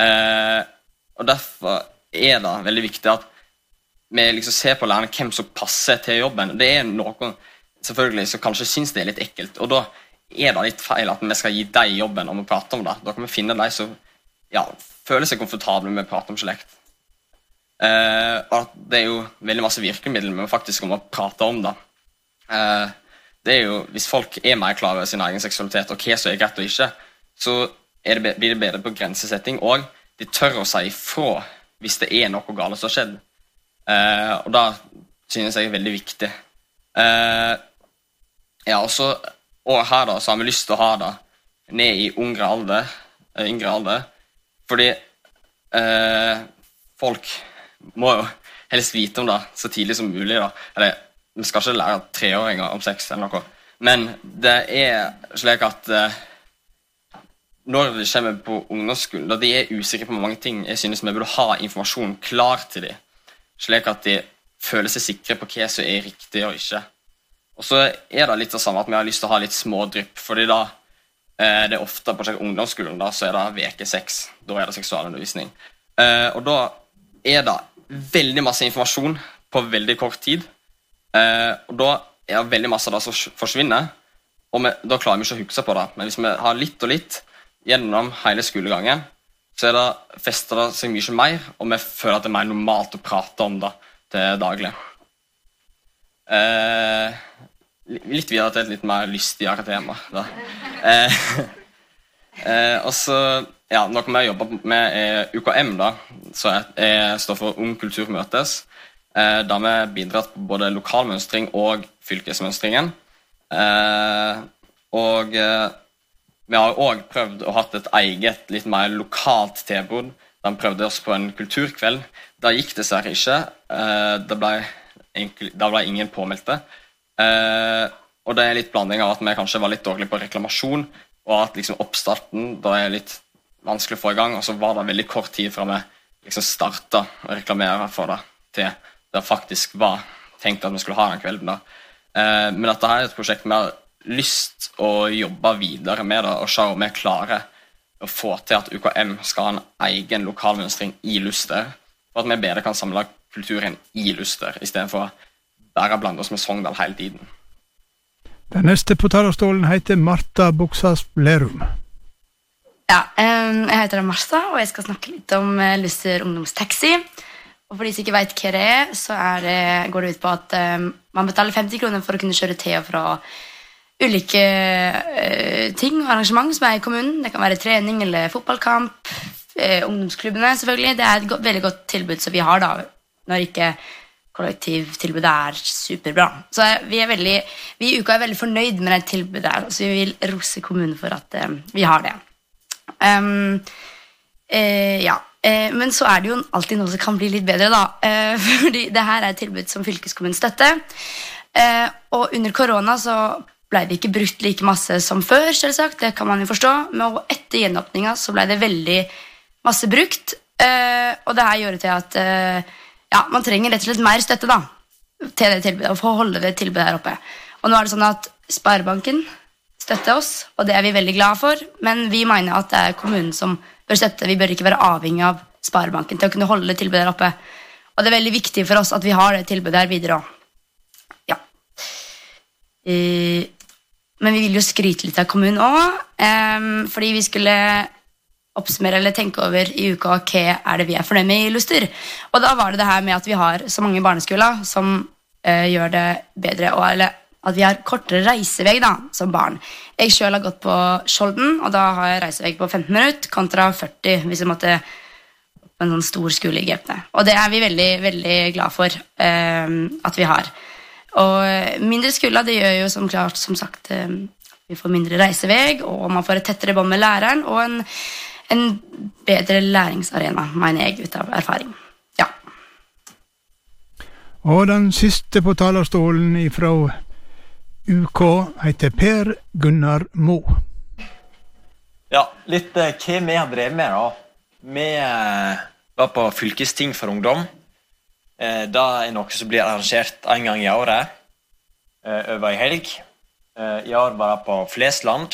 Eh, og Derfor er det veldig viktig at vi liksom ser på lærerne hvem som passer til jobben. Det er noen selvfølgelig som kanskje syns det er litt ekkelt, og da er det litt feil at vi skal gi dem jobben om å prate om det. Da kan vi finne de som ja, føler seg komfortable med å prate om slekt. Eh, og det er jo veldig masse virkemidler vi faktisk om å prate om det. Eh, det er jo, Hvis folk er mer klar over sin egen seksualitet og hva som er greit og ikke, så det, blir det bedre på grensesetting, og de tør å si ifra hvis det er noe galt som har skjedd. Uh, og det synes jeg er veldig viktig. Uh, ja, også, og her da, så har vi lyst til å ha det ned i yngre alder, eh, yngre alder fordi uh, folk må jo helst vite om det så tidlig som mulig. da. Eller, Vi skal ikke lære treåringer om sex, eller noe. men det er slik at når det kommer på ungdomsskolen, da de er usikre på mange ting, jeg synes vi burde ha informasjon klar til dem, slik at de føler seg sikre på hva som er riktig og ikke. Og så er det litt det samme at vi har lyst til å ha litt smådrypp, fordi da eh, det er ofte på ungdomsskolen da, så er det veke seks. Da er det seksualundervisning. Eh, og da er det veldig masse informasjon på veldig kort tid. Eh, og da er det veldig masse av det som forsvinner, og vi, da klarer vi ikke å huske på det. Men hvis vi har litt og litt, gjennom hele skolegangen, så er det fester det seg mye mer, og vi føler at det er mer normalt å prate om det til daglig. Eh, litt videre til et litt mer lystigere tema. Eh, [LAUGHS] eh, og så ja, noe vi jobba med, er UKM, da, jeg står for Ung kultur møtes. Eh, da vi bidrar på både lokalmønstring og fylkesmønstringen. Eh, og eh, vi har òg prøvd å ha et eget, litt mer lokalt tilbud. Da vi prøvde oss på en kulturkveld. Da gikk dessverre ikke. Eh, det ble, da ble ingen påmeldte. Eh, og det er litt blanding av at vi kanskje var litt dårlige på reklamasjon, og at liksom oppstarten da er litt vanskelig å få i gang. Og så var det veldig kort tid fra vi liksom starta å reklamere for det, til det faktisk var tenkt at vi skulle ha den kvelden. da. Eh, men dette her er et prosjekt vi har lyst å jobbe videre med det, og se om vi klarer å få til at UKM skal ha en egen lokalmønstring i Luster, og at vi bedre kan samle kulturen i Luster, istedenfor bare å blande oss med Sogndal hele tiden. Den neste på talerstolen heter Marta Buksas Lerum. Ja, jeg heter Marta, og jeg skal snakke litt om eh, Luster ungdomstaxi. Og for de som ikke veit hva det er, så er det, går det ut på at man betaler 50 kroner for å kunne kjøre til og fra ulike uh, ting og arrangement som er i kommunen. Det kan være trening eller fotballkamp. Uh, ungdomsklubbene, selvfølgelig. Det er et go veldig godt tilbud som vi har da, når ikke kollektivtilbudet er superbra. Så vi, er veldig, vi i Uka er veldig fornøyd med det tilbudet. her, Så vi vil rose kommunen for at uh, vi har det. Um, ja. Men så er det jo alltid noe som kan bli litt bedre, da. [LAUGHS] Fordi det her er et tilbud som fylkeskommunen støtter. Og under korona så ble det ikke brukt like masse som før, selvsagt. Det kan man jo forstå. Men etter gjenåpninga så ble det veldig masse brukt. Og det her gjorde til at ja, man trenger rett og slett mer støtte da, til det tilbudet. Og for å holde det tilbudet her oppe. Og nå er det sånn at Sparebanken støtter oss, og det er vi veldig glad for. Men vi mener at det er kommunen som bør støtte. Vi bør ikke være avhengig av Sparebanken til å kunne holde det tilbudet der oppe. Og det er veldig viktig for oss at vi har det tilbudet her videre òg. Ja. Uh, men vi vil jo skryte litt av kommunen òg, um, fordi vi skulle oppsummere eller tenke over i uka hva er det vi er fornøyd med i Luster. Og da var det det her med at vi har så mange barneskoler som uh, gjør det bedre. Og, eller at vi har kortere reisevei da, som barn. Jeg sjøl har gått på Skjolden, og da har jeg reisevei på 15 minutter kontra 40 hvis jeg måtte på en sånn stor skole i Gaupne. Og det er vi veldig, veldig glad for uh, at vi har. Og mindre skulder, det gjør jo som klart, som sagt, at vi får mindre reisevei, og man får et tettere bånd med læreren og en, en bedre læringsarena, mener jeg, ut av erfaring. Ja. Og den siste på talerstolen ifra UK heter Per Gunnar Mo. Ja, litt eh, hva vi har drevet med, da. Vi eh, var på fylkesting for ungdom. Eh, det er noe som blir arrangert en gang i året eh, over ei helg. Eh, I år var det på Flesland.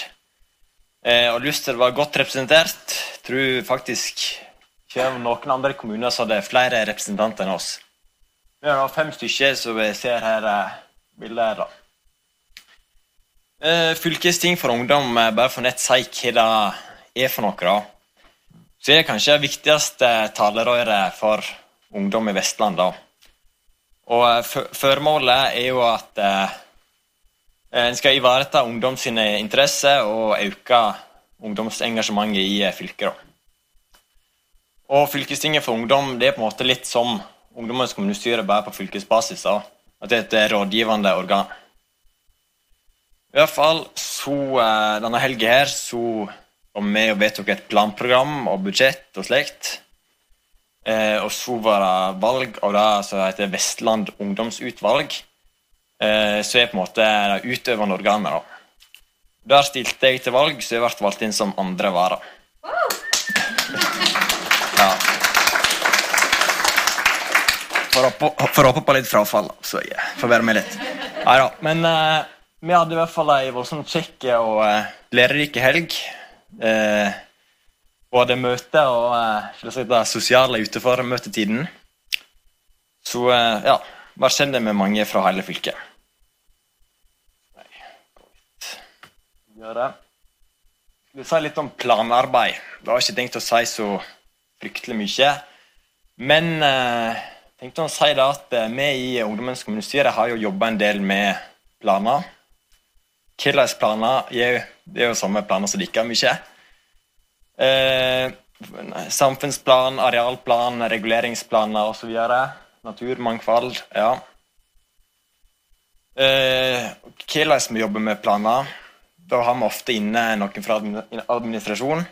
Og Luster var godt representert. Jeg tror faktisk ikke noen andre kommuner som hadde flere representanter enn oss. Vi har fem stykker som vi ser her bildet her. da. Fylkesting for ungdom, bare for nett si hva det er for noe. da. Så er det kanskje det viktigste talerøret for ungdom i Vestland. da. Og eh, Formålet er jo at eh, en skal ivareta ungdom sine interesser og øke ungdomsengasjementet i fylket. da. Og Fylkestinget for ungdom det er på en måte litt som Ungdommens kommunestyre bare på fylkesbasis. da. At det er et rådgivende organ. I hvert fall så denne helga her så kom vi og vedtok et planprogram og budsjett og slikt. Uh, og så var det valg av det som heter Vestland ungdomsutvalg. Eh, så er på en måte det utøvende organet. da. Der stilte jeg til valg, så jeg ble valgt inn som andre vara. Ja. For å håpe på litt frafall, så jeg får være med litt. Nei da. Men vi hadde i hvert fall ei voldsomt kjekk og eh, lærerik helg. Uh, både møte og uh, det sosiale utenfor møtetiden. Så uh, ja, var kjent med mange fra hele fylket. Gjøre. Skal vi si litt om planarbeid. Det har ikke tenkt å si så fryktelig mye. Men eh, tenkte å si det at vi i Ungdommens kommunestyre har jo jobba en del med planer hvilke planer Det er jo samme planer som dere mye. Eh, samfunnsplan, arealplan, reguleringsplaner osv. Naturmangfold. Ja. Eh, hvordan vi jobber med planer. Da har vi ofte inne noen fra administrasjon.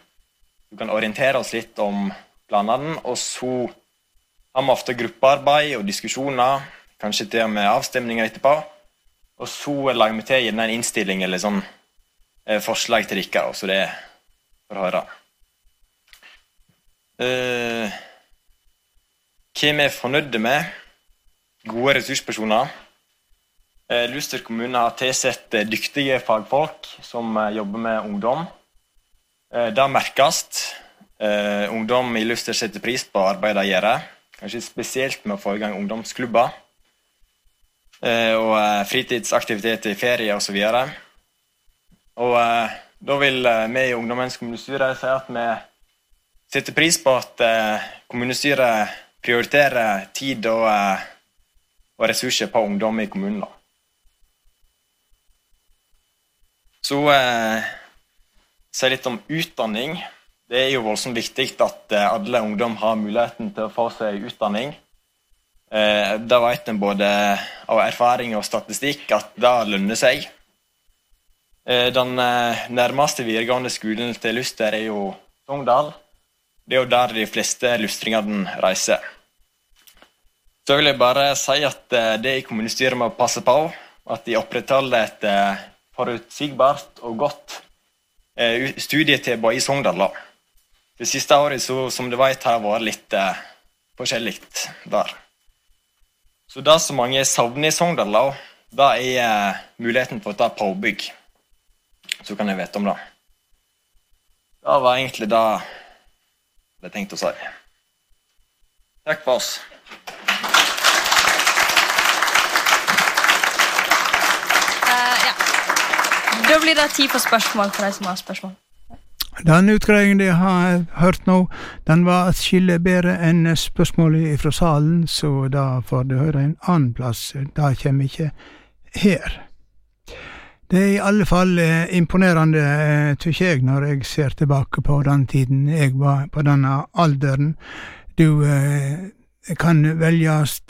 Du kan orientere oss litt om planene. Og så har vi ofte gruppearbeid og diskusjoner, kanskje til og med avstemninger etterpå. Og så lager vi til gjerne en innstilling eller sånn eh, forslag til dere, så det får høre. Eh, vi er fornøyde med? Gode ressurspersoner. Eh, Luster kommune har tilsatt eh, dyktige fagfolk som eh, jobber med ungdom. Eh, det merkes. Eh, ungdom i Luster setter pris på arbeidet de gjør, kanskje spesielt med å få i gang ungdomsklubber. Eh, og fritidsaktiviteter i ferie osv. Og, så og da vil vi i Ungdommens kommunestyre si at vi setter pris på at eh, kommunestyret prioriterer tid og, eh, og ressurser på ungdom i kommunen. da. Så eh, si litt om utdanning. Det er jo voldsomt viktig at eh, alle ungdom har muligheten til å få seg utdanning. Eh, da vet en både av erfaring og statistikk at det lønner seg. Eh, den nærmeste videregående skolen til Luster er jo Sogndal. Det er jo der de fleste lustringene reiser. Så vil jeg bare si at eh, det i kommunestyret må passe på at de opprettholder et eh, forutsigbart og godt eh, studietilbud i Sogndal. Det siste året, så, som du vet, har vært litt eh, forskjellig der. Så det som mange savner i Sogndal, da, det er eh, muligheten for å ta påbygg. Så kan jeg vite om det. Det var egentlig det jeg tenkte å si. Takk for oss. Uh, ja. Da blir det tid for spørsmål for de som har spørsmål. Den utgreiingen de har hørt nå, den var atskillig bedre enn spørsmålet fra salen, så da får du høre en annen plass. Det kommer ikke her. Det er i alle fall eh, imponerende, eh, tykker jeg, når jeg ser tilbake på den tiden jeg var på denne alderen. Du eh, kan velges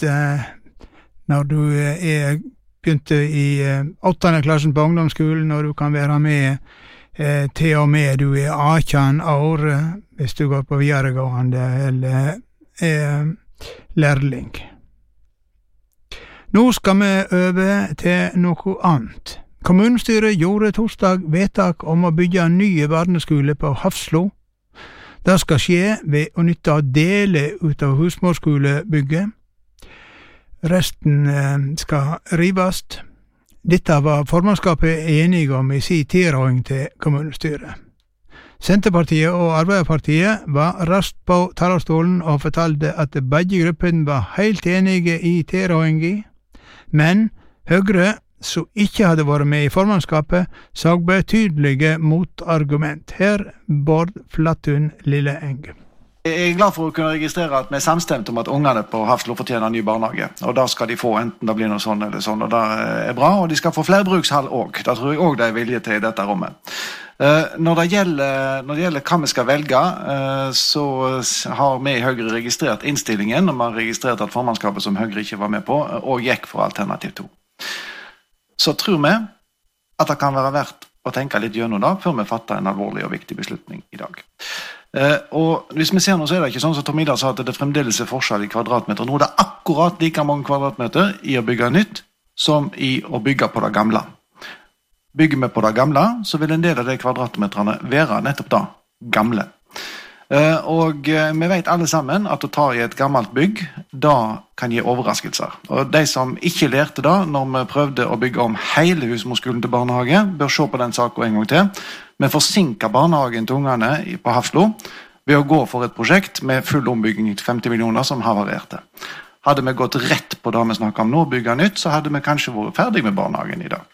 når du er begynte i åttende klassen på ungdomsskolen, og du kan være med til og med du er 18 år, hvis du går på videregående eller er lærling. Nå skal vi over til noe annet. Kommunestyret gjorde torsdag vedtak om å bygge en ny barneskole på Hafslo. Det skal skje ved å nytte deler ut av husmorskolebygget. Resten eh, skal rives. Dette var formannskapet enige om i sin tilråding til kommunestyret. Senterpartiet og Arbeiderpartiet var raskt på talerstolen og fortalte at begge gruppene var helt enige i tilrådinga, men Høyre som ikke hadde vært med i formannskapet, så betydelige motargument. Her Bård Flatun Lilleeng. Jeg er glad for å kunne registrere at vi er samstemte om at ungene på Hafslo fortjener ny barnehage. Og det skal de få, enten det blir noe sånn eller sånn. og Det er bra. Og de skal få flerbrukshall òg. Det tror jeg òg det er vilje til i dette rommet. Når det, gjelder, når det gjelder hva vi skal velge, så har vi i Høyre registrert innstillingen. Og vi har registrert at formannskapet som Høyre ikke var med på, òg gikk for alternativ 2 så tror vi at det kan være verdt å tenke litt gjennom det før vi fatter en alvorlig og viktig beslutning i dag. Eh, og hvis vi ser nå, så er det ikke sånn som Tom Idar sa, at det fremdeles er forskjell i kvadratmeter. Nå er det akkurat like mange kvadratmeter i å bygge nytt som i å bygge på det gamle. Bygger vi på det gamle, så vil en del av de kvadratmeterne være nettopp det gamle. Eh, og eh, vi vet alle sammen at å ta i et gammelt bygg, da kan gi overraskelser. Og De som ikke lærte det når vi prøvde å bygge om hele husmorskolen til barnehage, bør se på den saken en gang til. Vi forsinka barnehagen til ungene på Hafslo ved å gå for et prosjekt med full ombygging til 50 millioner som havarerte. Hadde vi gått rett på det vi snakker om nå, bygge nytt, så hadde vi kanskje vært ferdig med barnehagen i dag.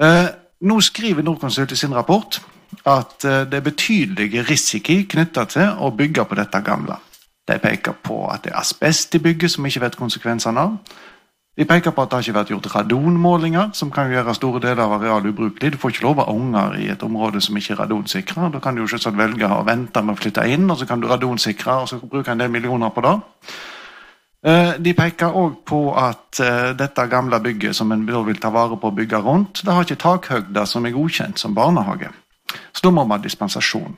Eh, nå skriver Norconsult i sin rapport at eh, det er betydelige risiko knytta til å bygge på dette gamle. De peker på at det er asbest i bygget som vi ikke vet konsekvensene av. De peker på at det har ikke vært gjort radonmålinger, som kan gjøre store deler av arealet ubrukelig. Du får ikke lov av unger i et område som ikke er radonsikra. Da kan du jo selvsagt velge å vente med å flytte inn, og så kan du radonsikre og så bruke en del millioner på det. Eh, De peker òg på at eh, dette gamle bygget som en vil ta vare på og bygge rundt, det har ikke takhøgde som er godkjent som barnehage. Så da må man ha dispensasjon.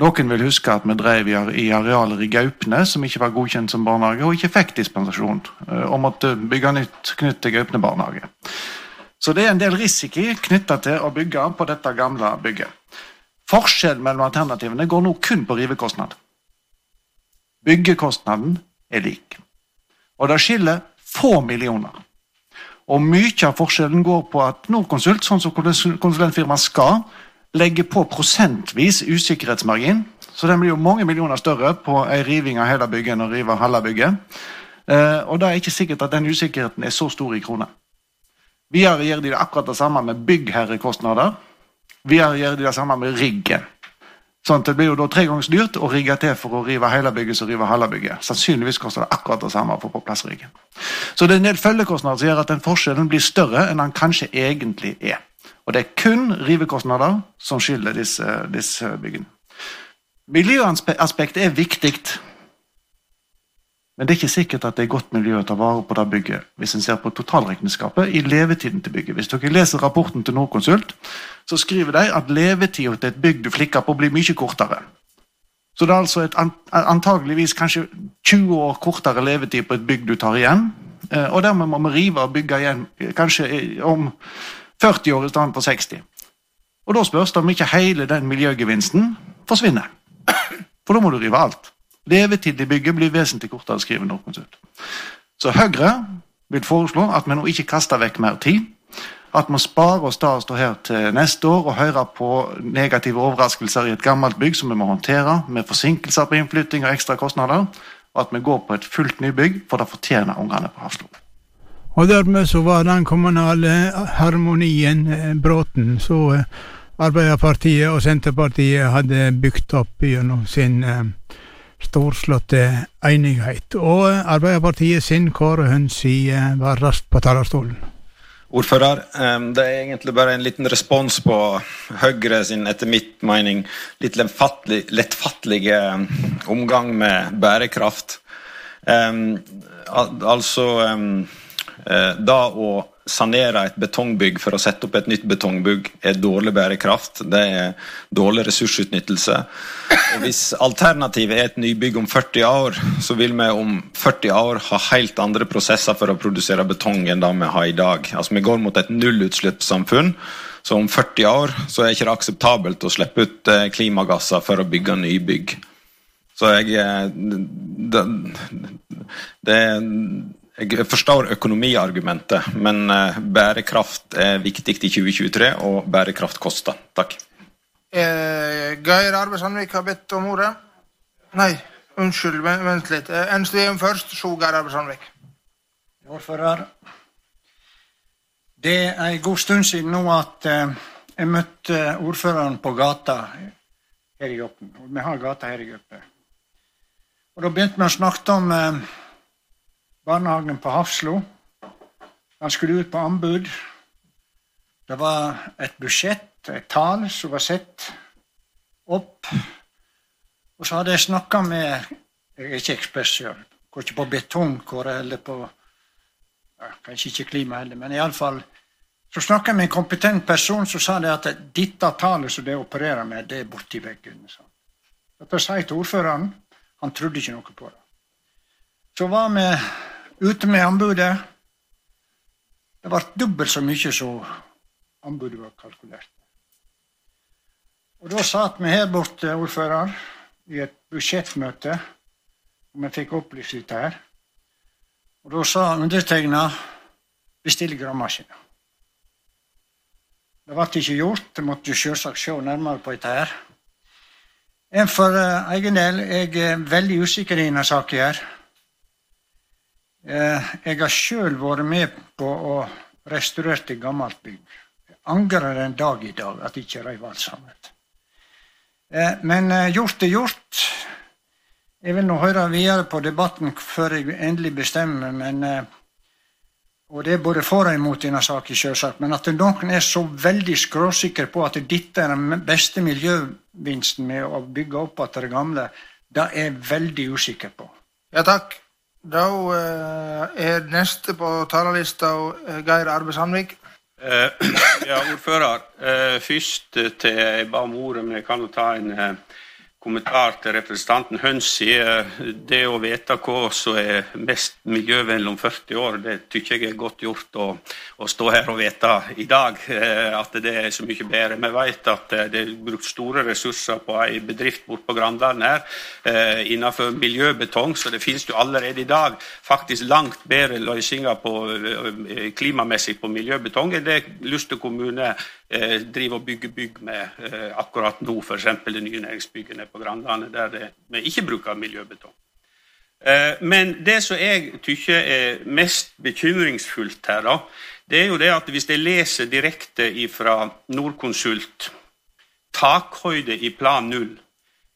Noen vil huske at vi drev i arealer i Gaupne som ikke var godkjent som barnehage, og ikke fikk dispensasjon eh, og måtte bygge nytt knytt til Gaupne barnehage. Så det er en del risiko knytta til å bygge på dette gamle bygget. Forskjellen mellom alternativene går nå kun på rivekostnad. Byggekostnaden er lik. Og det skiller få millioner. Og mye av forskjellen går på at Norconsult, sånn som konsulentfirmaet skal, legge på prosentvis usikkerhetsmargin. Så den blir jo mange millioner større på ei riving av hele bygget enn å rive halve bygget. Eh, og da er ikke sikkert at den usikkerheten er så stor i kroner. Videre gjør de det akkurat det samme med byggherrekostnader. Videre gjør de det samme med riggen. Sånn at Det blir jo da tre ganger dyrt å rigge til for å rive hele bygget som rive halve bygget. Sannsynligvis koster det akkurat det samme å få på plass riggen. Så det er en del følgekostnader som gjør at den forskjellen blir større enn den kanskje egentlig er. Og det er kun rivekostnader som skiller disse, disse byggene. Miljøaspektet er viktig, men det er ikke sikkert at det er godt miljø å ta vare på det bygget hvis en ser på totalregnskapet i levetiden til bygget. Hvis dere leser rapporten til Norconsult, så skriver de at levetida til et bygg du flikker på, blir mye kortere. Så det er altså et, antageligvis kanskje 20 år kortere levetid på et bygg du tar igjen. Eh, og dermed må vi rive og bygge igjen kanskje om 40 år i stedet for 60. Og da spørs det om ikke hele den miljøgevinsten forsvinner. For da må du rive alt. Levetid i bygget blir vesentlig kortere, skriver Norconsult. Så Høyre vil foreslå at vi nå ikke kaster vekk mer tid. At vi sparer oss da å stå her til neste år og høre på negative overraskelser i et gammelt bygg som vi må håndtere, med forsinkelser på innflytting og ekstra kostnader. Og at vi går på et fullt nybygg, for det fortjener ungene på Hafslo. Og dermed så var den kommunale harmonien eh, bråten. Så eh, Arbeiderpartiet og Senterpartiet hadde bygd opp gjennom sin eh, storslåtte enighet. Og Arbeiderpartiet sin Kåre Hønsi var raskt på talerstolen. Ordfører, det er egentlig bare en liten respons på Høyre sin, etter mitt mening, litt lettfattelige omgang med bærekraft. Um, al altså um, da å sanere et betongbygg for å sette opp et nytt betongbygg er dårlig bærekraft. Det er dårlig ressursutnyttelse. Og Hvis alternativet er et nybygg om 40 år, så vil vi om 40 år ha helt andre prosesser for å produsere betong enn det vi har i dag. Altså Vi går mot et nullutslippssamfunn. Så om 40 år så er det ikke akseptabelt å slippe ut eh, klimagasser for å bygge nybygg. Så jeg eh, det, det, jeg forstår økonomiargumentet, men eh, bærekraft er viktig i 2023, og bærekraft koster. Takk. Eh, Geir Arve Sandvik har bedt om ordet. Nei, unnskyld, vent litt. Eh, NSDM først, så Geir Arve Sandvik. Ordfører. Det er en god stund siden nå at eh, jeg møtte ordføreren på gata her i Jåtten. Vi har gata her i Jåtten. Og da begynte vi å snakke om barnehagen på Hafslo. Han skulle ut på anbud. Det var et budsjett, et tall, som var sett opp. Og så hadde jeg snakka med Jeg er ikke ekspert sjøl. Går ikke på betongkåre eller på ja, Kanskje ikke klima heller, men iallfall så snakka jeg med en kompetent person som sa det at dette tallet som det opererer med, det er borti veggen. Dette sa jeg til ordføreren. Han trodde ikke noe på det. Så var vi ute med anbudet. Det ble dobbelt så mye som anbudet var kalkulert. Og Da satt vi her borte, ordfører, i et budsjettmøte, og vi fikk opplyst dette her. Og Da sa undertegna bestill gravemaskina. Det ble ikke gjort. Jeg måtte selvsagt se nærmere på dette her. En for eh, egen del jeg er veldig usikker i denne saken. her. Eh, jeg har sjøl vært med på å restaurere et gammelt bygg. Jeg angrer en dag i dag at jeg ikke reiv alt sammen. Eh, men eh, gjort er gjort. Jeg vil nå høre videre på debatten før jeg endelig bestemmer men Og det er både for og imot denne saken, selvsagt. Men at noen er så veldig skråsikre på at dette er den beste miljøvinsten med å bygge opp igjen det gamle, det er jeg veldig usikker på. Ja, takk. Da eh, er neste på talerlista eh, Geir Arve Sandvik. Eh, [CLEARS THROAT] ja, ordfører. Eh, først til Jeg ba om ordet, men jeg kan jo ta en eh, kommentar til representanten Høns sier det å vite hva som er mest miljøvennlig om 40 år, det syns jeg er godt gjort å, å, stå her og vite i dag. Eh, at det er så mye bedre. Vi vet at eh, det er brukt store ressurser på en bedrift borte på Grandalen her eh, innenfor miljøbetong, så det finnes jo allerede i dag faktisk langt bedre løsninger på, klimamessig på miljøbetong enn det Luster kommune driver og bygger bygg med akkurat nå, f.eks. det nye næringsbyggene på Grandane, der vi ikke bruker miljøbetong. Eh, men det som jeg syns er mest bekymringsfullt her, da, det er jo det at hvis jeg leser direkte fra Norconsult takhøyde i plan null,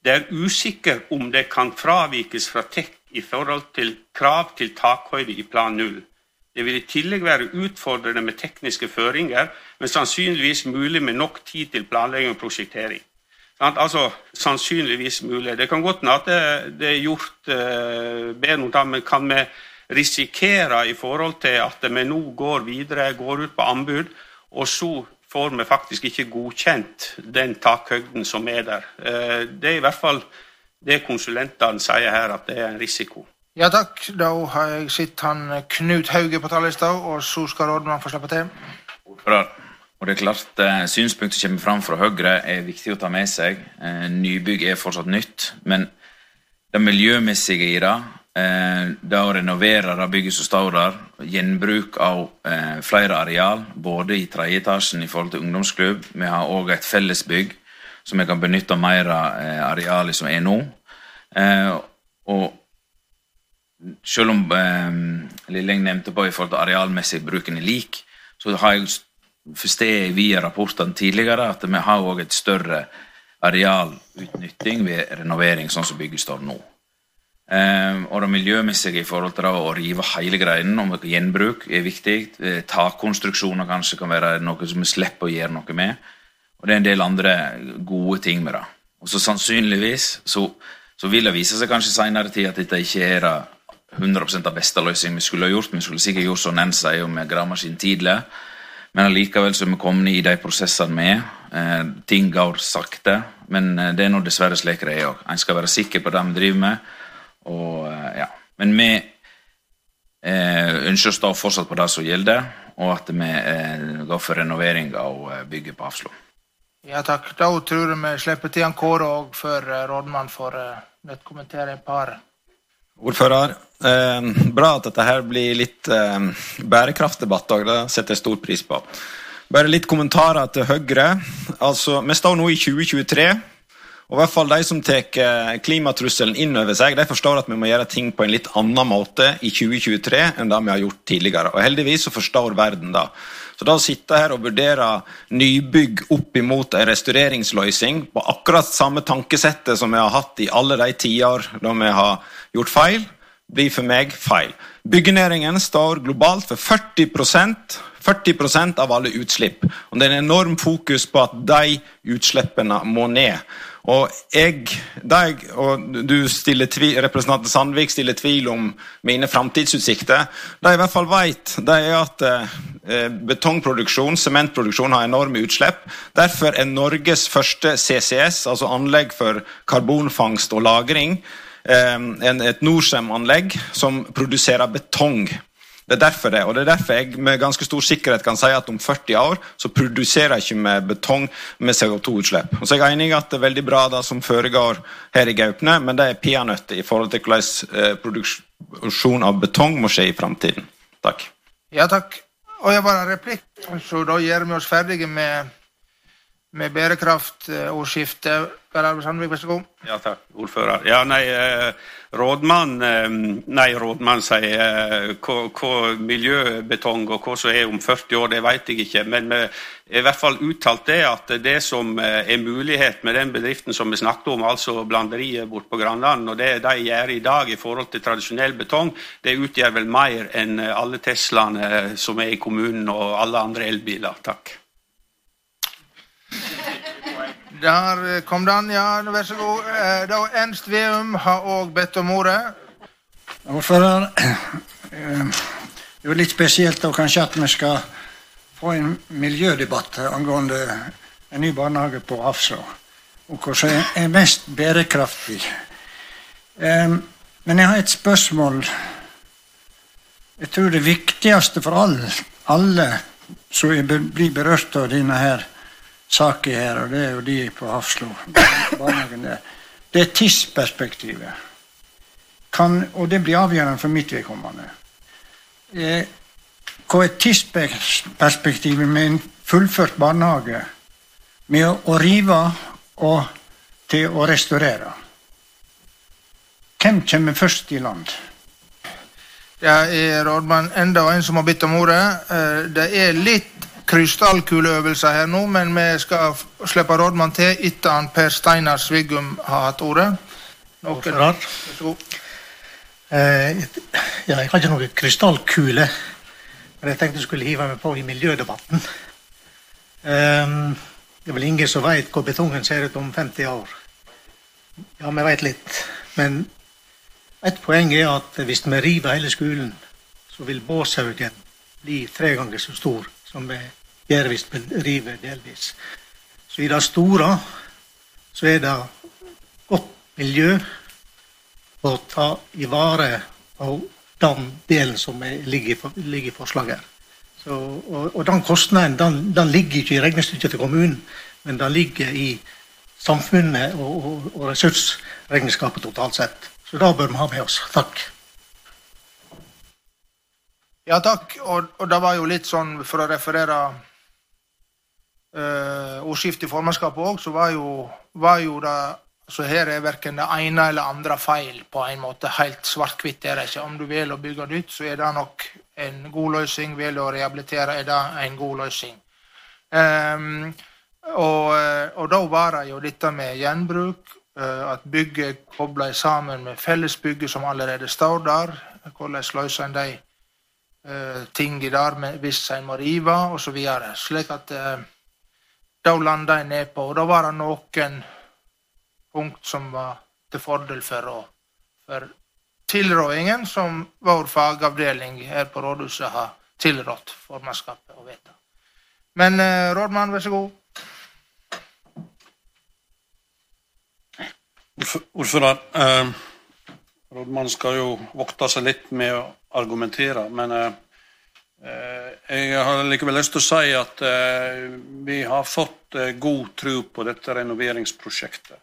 det er usikker om det kan fravikes fra TEK i forhold til krav til takhøyde i plan null. Det vil i tillegg være utfordrende med tekniske føringer, men sannsynligvis mulig med nok tid til planlegging og prosjektering. Altså, sannsynligvis mulig. Det kan godt hende at det, det, er gjort eh, bedre, men kan vi risikere i forhold til at vi nå går videre, går ut på anbud, og så får vi faktisk ikke godkjent den takhøgden som er der. Eh, det er i hvert fall det konsulentene sier her, at det er en risiko. Ja takk. Da har jeg sett han Knut Hauge på talerlista, og så skal rådmannen få slippe til. Ordfører. Og det er klart, synspunkter Synspunktet som kommer fram fra Høyre, er viktig å ta med seg. Eh, nybygg er fortsatt nytt. Men det miljømessige i det, eh, det å renovere det bygget som står der, gjenbruk av flere areal, både i tredje etasjen i forhold til ungdomsklubb, vi har òg et fellesbygg som vi kan benytte mer av arealet som er nå. Og selv om Lilleng nevnte på i forhold til arealmessig bruken er lik, så har jeg forstår via rapportene tidligere at vi har også et større arealutnytting ved renovering, sånn som bygget står nå. Um, og det miljømessige i forhold til å rive hele greinen, om gjenbruk, er viktig. Eh, takkonstruksjoner kanskje kan være noe som vi slipper å gjøre noe med. Og det er en del andre gode ting med det. Og så sannsynligvis så, så vil det vise seg kanskje senere tid at dette ikke er 100 av beste løsning vi skulle ha gjort. Vi skulle sikkert gjort som Nenn sier, med gravemaskin tidlig. Men allikevel så er vi kommet i de prosessene med. Eh, ting går sakte, men eh, det er nå dessverre slik det er òg. En skal være sikker på det vi driver med. Og, eh, ja. Men vi eh, ønsker å stå fortsatt på det som gjelder, og at vi eh, går for renovering av eh, bygget på Hafslo. Ja takk. Da tror jeg vi slipper til Kåre òg, før rådmannen får uh, kommentere et par Ordfører, eh, bra at dette her blir litt eh, bærekraftdebatt òg. Det setter jeg stor pris på. Bare litt kommentarer til Høyre. Altså, Vi står nå i 2023. Og i hvert fall De som tar eh, klimatrusselen inn over seg, de forstår at vi må gjøre ting på en litt annen måte i 2023 enn det vi har gjort tidligere. Og Heldigvis så forstår verden det. Så da å sitte her og vurdere nybygg opp imot en restaureringsløsning på akkurat samme tankesettet som vi har hatt i alle de tiår da vi har gjort feil, blir for meg feil. Byggenæringen står globalt for 40% 40% av alle utslipp. Og Det er en enorm fokus på at de utslippene må ned. Og jeg, deg, og tvil, Representanten Sandvik stiller tvil om mine framtidsutsikter. Det jeg i hvert fall vet, det er at eh, betongproduksjon, sementproduksjon, har enorme utslipp. Derfor er Norges første CCS, altså anlegg for karbonfangst og -lagring, eh, et Norcem-anlegg som produserer betong. Det er derfor det, og det er derfor jeg med ganske stor sikkerhet kan si at om 40 år så produserer ikke vi betong med CO2-utslipp. Og så er jeg enig i at det er veldig bra det som foregår her i Gaupne, men det er peanøtter i forhold til hvordan eh, produksjon av betong må skje i framtiden. Takk. Ja, takk. Og jeg bare en replikk, så da gjør vi oss ferdige med, med bærekraftordskiftet. Per Arve Sandvik, vær så god. Ja, takk, ordfører. Ja, nei, eh, rådmann eh, Nei, rådmann sier eh, hva, hva miljøbetong og hva som er om 40 år, det vet jeg ikke. Men vi har i hvert fall uttalt det at det som eh, er mulighet med den bedriften som vi snakket om, altså blanderiet bort på Grandland, og det de gjør i dag i forhold til tradisjonell betong, det utgjør vel mer enn eh, alle Teslaene eh, som er i kommunen og alle andre elbiler. Takk. Der kom den, ja. Vær så god. Eh, Da Ernst Veum har òg bedt om ordet. Ordfører, eh, det er litt spesielt da kanskje at vi skal få en miljødebatt angående en ny barnehage på Hafslå. Og som er mest bærekraftig. Eh, Men jeg har et spørsmål. Jeg tror det viktigste for alle, alle som blir berørt av denne her saken her, og det er jo de på Hafslo, barnehagen der, det er tidsperspektivet. Kan, og det blir avgjørende for mitt vedkommende. Eh, hva er tidsperspektivet med en fullført barnehage? Med å, å rive og til å restaurere? Hvem kommer først i land? Jeg er rådmann enda en som har bedt om ordet. Eh, Det er litt krystallkuleøvelser her nå, men vi skal slippe rådmann til etter han Per Steinar Sviggum har hatt ordet. Noen- Vær så god. Eh, ja, jeg har ikke noen krystallkule, men jeg tenkte jeg skulle hive meg på i miljødebatten. Eh, det er vel ingen som vet hvor betongen ser ut om 50 år. Ja, vi vet litt, men et poeng er at hvis vi river hele skolen, så vil Båshaugen bli tre ganger så stor som vi gjør hvis vi river delvis. Så i det store så er det godt miljø å ta i vare på den delen som er, ligger, ligger i forslaget. Så, og, og den kostnaden den, den ligger ikke i regnestykket til kommunen, men den ligger i samfunnet og, og, og ressursregnskapet totalt sett. Så det bør vi ha med oss. Takk. Ja, takk. Og, og det var jo litt sånn, for å referere uh, ordskiftet i formannskapet òg, så var jo, var jo det Så her er verken det ene eller andre feil, på en måte. Helt svart-hvitt er det ikke. Om du velger å bygge nytt, så er det nok en god løsning. Velger å rehabilitere, er det en god løsning. Um, og, eh, og da var det jo dette med gjenbruk, eh, at bygget kobler sammen med fellesbygget som allerede står der. Hvordan løser en de eh, i der med, hvis en må rive, osv. Slik at eh, da landa jeg ned på Og da var det noen punkt som var til fordel for, å, for tilrådingen som vår fagavdeling her på rådhuset har tilrådt formannskapet å vedta. Men eh, rådmann, vær så god. Ordf- Ordfører, eh, rådmannen skal jo vokte seg litt med å argumentere, men eh, eh, jeg har likevel lyst til å si at eh, vi har fått god tro på dette renoveringsprosjektet.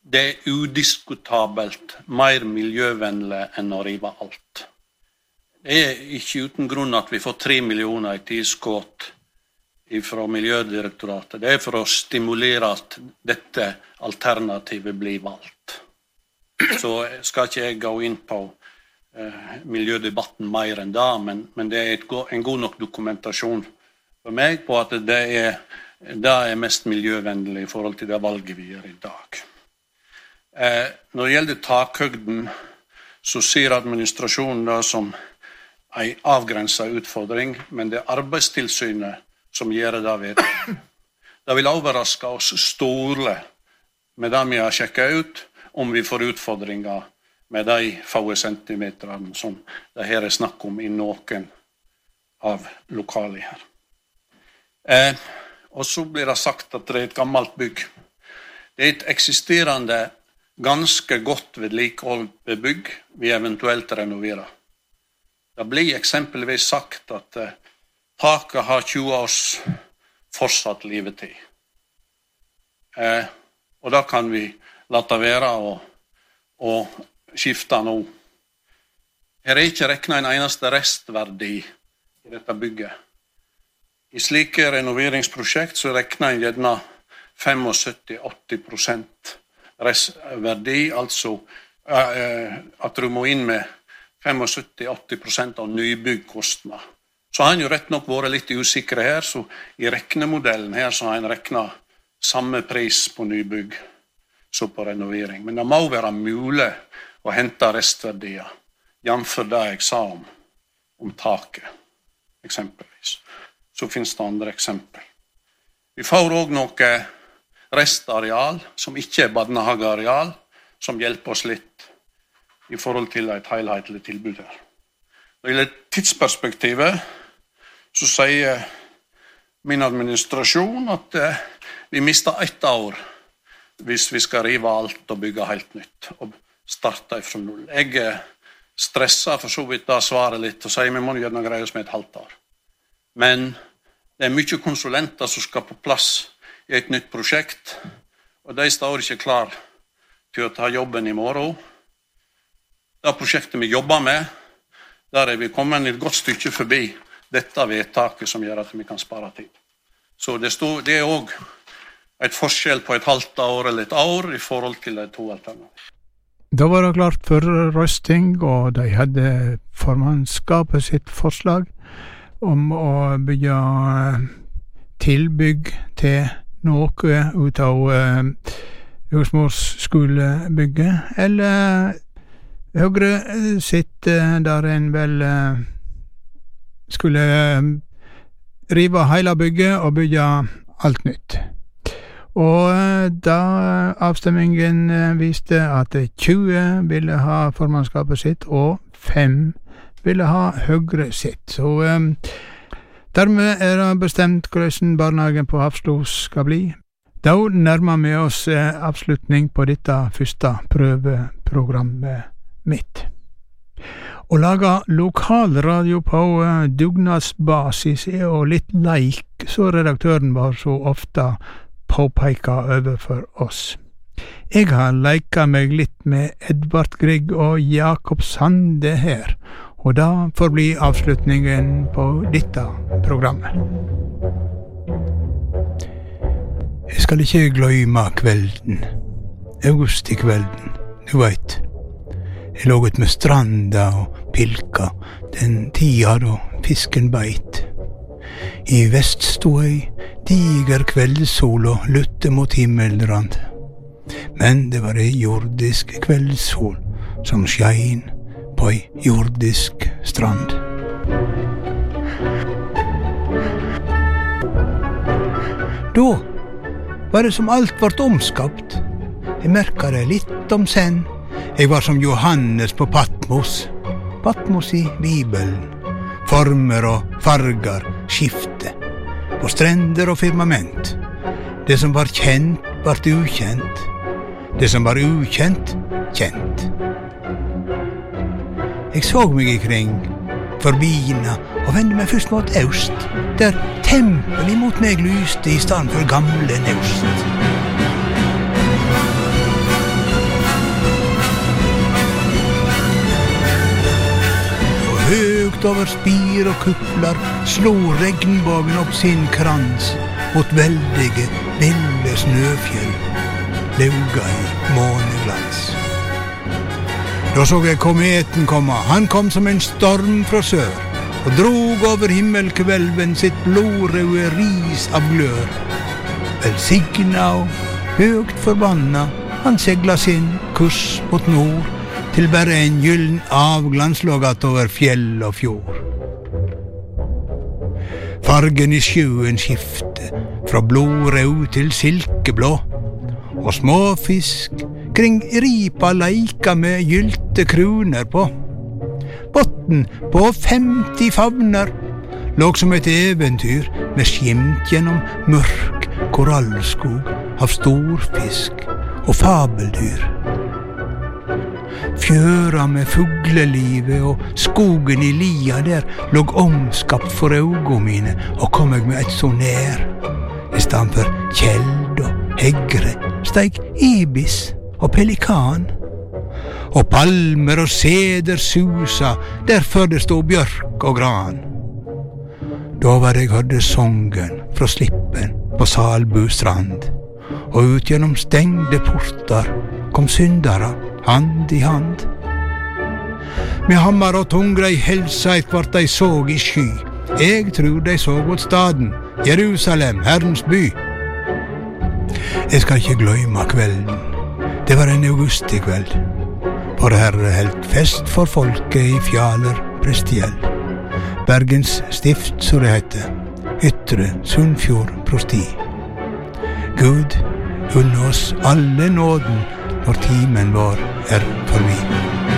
Det er udiskutabelt mer miljøvennlig enn å rive alt. Det er ikke uten grunn at vi får tre millioner i tilskudd fra Miljødirektoratet. Det er for å stimulere at dette alternativet blir valgt. Så skal ikke jeg gå inn på eh, miljødebatten mer enn det, men, men det er et, en god nok dokumentasjon for meg på at det er, det er mest miljøvennlig i forhold til det valget vi gjør i dag. Eh, når det gjelder takhøgden, så ser administrasjonen det som en avgrensa utfordring, men det er Arbeidstilsynet som gjør det vedtaket. Det vil overraske oss storlig med det vi har sjekka ut, om vi får utfordringer med de få centimeterne som det her er snakk om i noen av lokalene her. Eh, og så blir det sagt at det er et gammelt bygg. Det er et eksisterende, ganske godt vedlikeholdt bygg vi eventuelt renoverer. Det blir eksempelvis sagt at eh, taket har 20 års fortsatt levetid. Eh, og da kan vi la det være å, å skifte nå. Her er ikke regna en eneste restverdi i dette bygget. I slike renoveringsprosjekt så regner en gjerne 75-80 restverdi, altså eh, at du må inn med 75-80% av nybyggkostnad. Så har en jo rett nok vært litt usikre her, så i regnemodellen her så har en regna samme pris på nybygg som på renovering. Men det må være mulig å hente restverdier, jf. det jeg sa om, om taket, eksempelvis. Så finnes det andre eksempel. Vi får òg noe restareal som ikke er barnehageareal, som hjelper oss litt i forhold til et helhetlig tilbud her. Når det gjelder tidsperspektivet, så sier min administrasjon at eh, vi mister ett år hvis vi skal rive alt og bygge helt nytt og starte fra null. Jeg stresser for så vidt det svaret litt og sier vi må gjøre greie oss med et halvt år. Men det er mye konsulenter som skal på plass i et nytt prosjekt, og de står ikke klar til å ta jobben i morgen. Det prosjektet vi jobber med, der er vi kommet et godt stykke forbi dette vedtaket som gjør at vi kan spare tid. Så det, stod, det er òg et forskjell på et halvt år eller et år i forhold til de to alternativene. Da var det klart for røsting, og de hadde formannskapet sitt forslag om å bygge tilbygg til noe ut av uh, jordsmorsskolebygget, eller Høyre sitt der en vel uh, skulle rive hele bygget og bygge alt nytt. Og da avstemmingen viste at 20 ville ha formannskapet sitt, og 5 ville ha Høyre sitt. Så um, dermed er det bestemt hvordan barnehagen på Hafslo skal bli. Da nærmer vi oss avslutning på dette første prøveprogrammet mitt. Å lage lokalradio på dugnadsbasis er jo litt leik, så redaktøren vår så ofte påpeker overfor oss. Jeg har leika meg litt med Edvard Grieg og Jakob Sande her, og det får bli avslutningen på dette programmet. Jeg skal ikke gløyme kvelden, august i kvelden, du veit. Jeg låg ut med stranda og pilka den tida da fisken beit. I vest sto ei diger kveldssol og lutte mot himmelrand. Men det var ei jordisk kveldssol som skein på ei jordisk strand. Da var det som alt vart omskapt. Jeg merka det litt om senn. Jeg var som Johannes på Patmos. Patmos i Bibelen. Former og farger skifte. På strender og firmament. Det som var kjent, vart ukjent. Det som var ukjent, kjent. Jeg så meg ikring, forbiina, og vendte meg først mot øst, der tempelet imot meg lyste i stedet for gamle naust. Høgt over spir og kupler slo regnbuen opp sin krans mot veldige, ville snøfjell, lauga i måneglans. Da så jeg kometen komme, han kom som en storm fra sør, og drog over himmelkvelven sitt blodrøde ris av glør. Velsigna og høgt forbanna, han segla sin kurs mot nord, til bare en gyllen avglanslågat over fjell og fjord. Fargen i sjøen skifter fra blodrød til silkeblå, og småfisk kring ripa leika med gylte kroner på. Botn på 50 favner låg som et eventyr med skimt gjennom mørk korallskog av storfisk og fabeldyr. Fjøra med fuglelivet og skogen i lia der låg omskapt for auga mine, og kom eg med eit så nær. I stedet for kjeld og hegre steig ibis og pelikan. Og palmer og seder susa der før det stod bjørk og gran. Da var jeg hørte songen fra slippen på Salbu strand. Og ut gjennom stengde porter kom syndere hand i hand. Med hammer og tungrei helsa kvart dei såg i sky. Eg trur dei såg mot staden, Jerusalem, Herrens by. Jeg skal ikke gløyma kvelden. Det var en augustikveld. Vår Herre heldt fest for folket i Fjaler prestiell. Bergens stift, som det heter. Ytre Sunnfjord prosti. Gud unne oss alle nåden når timen vår er forbi.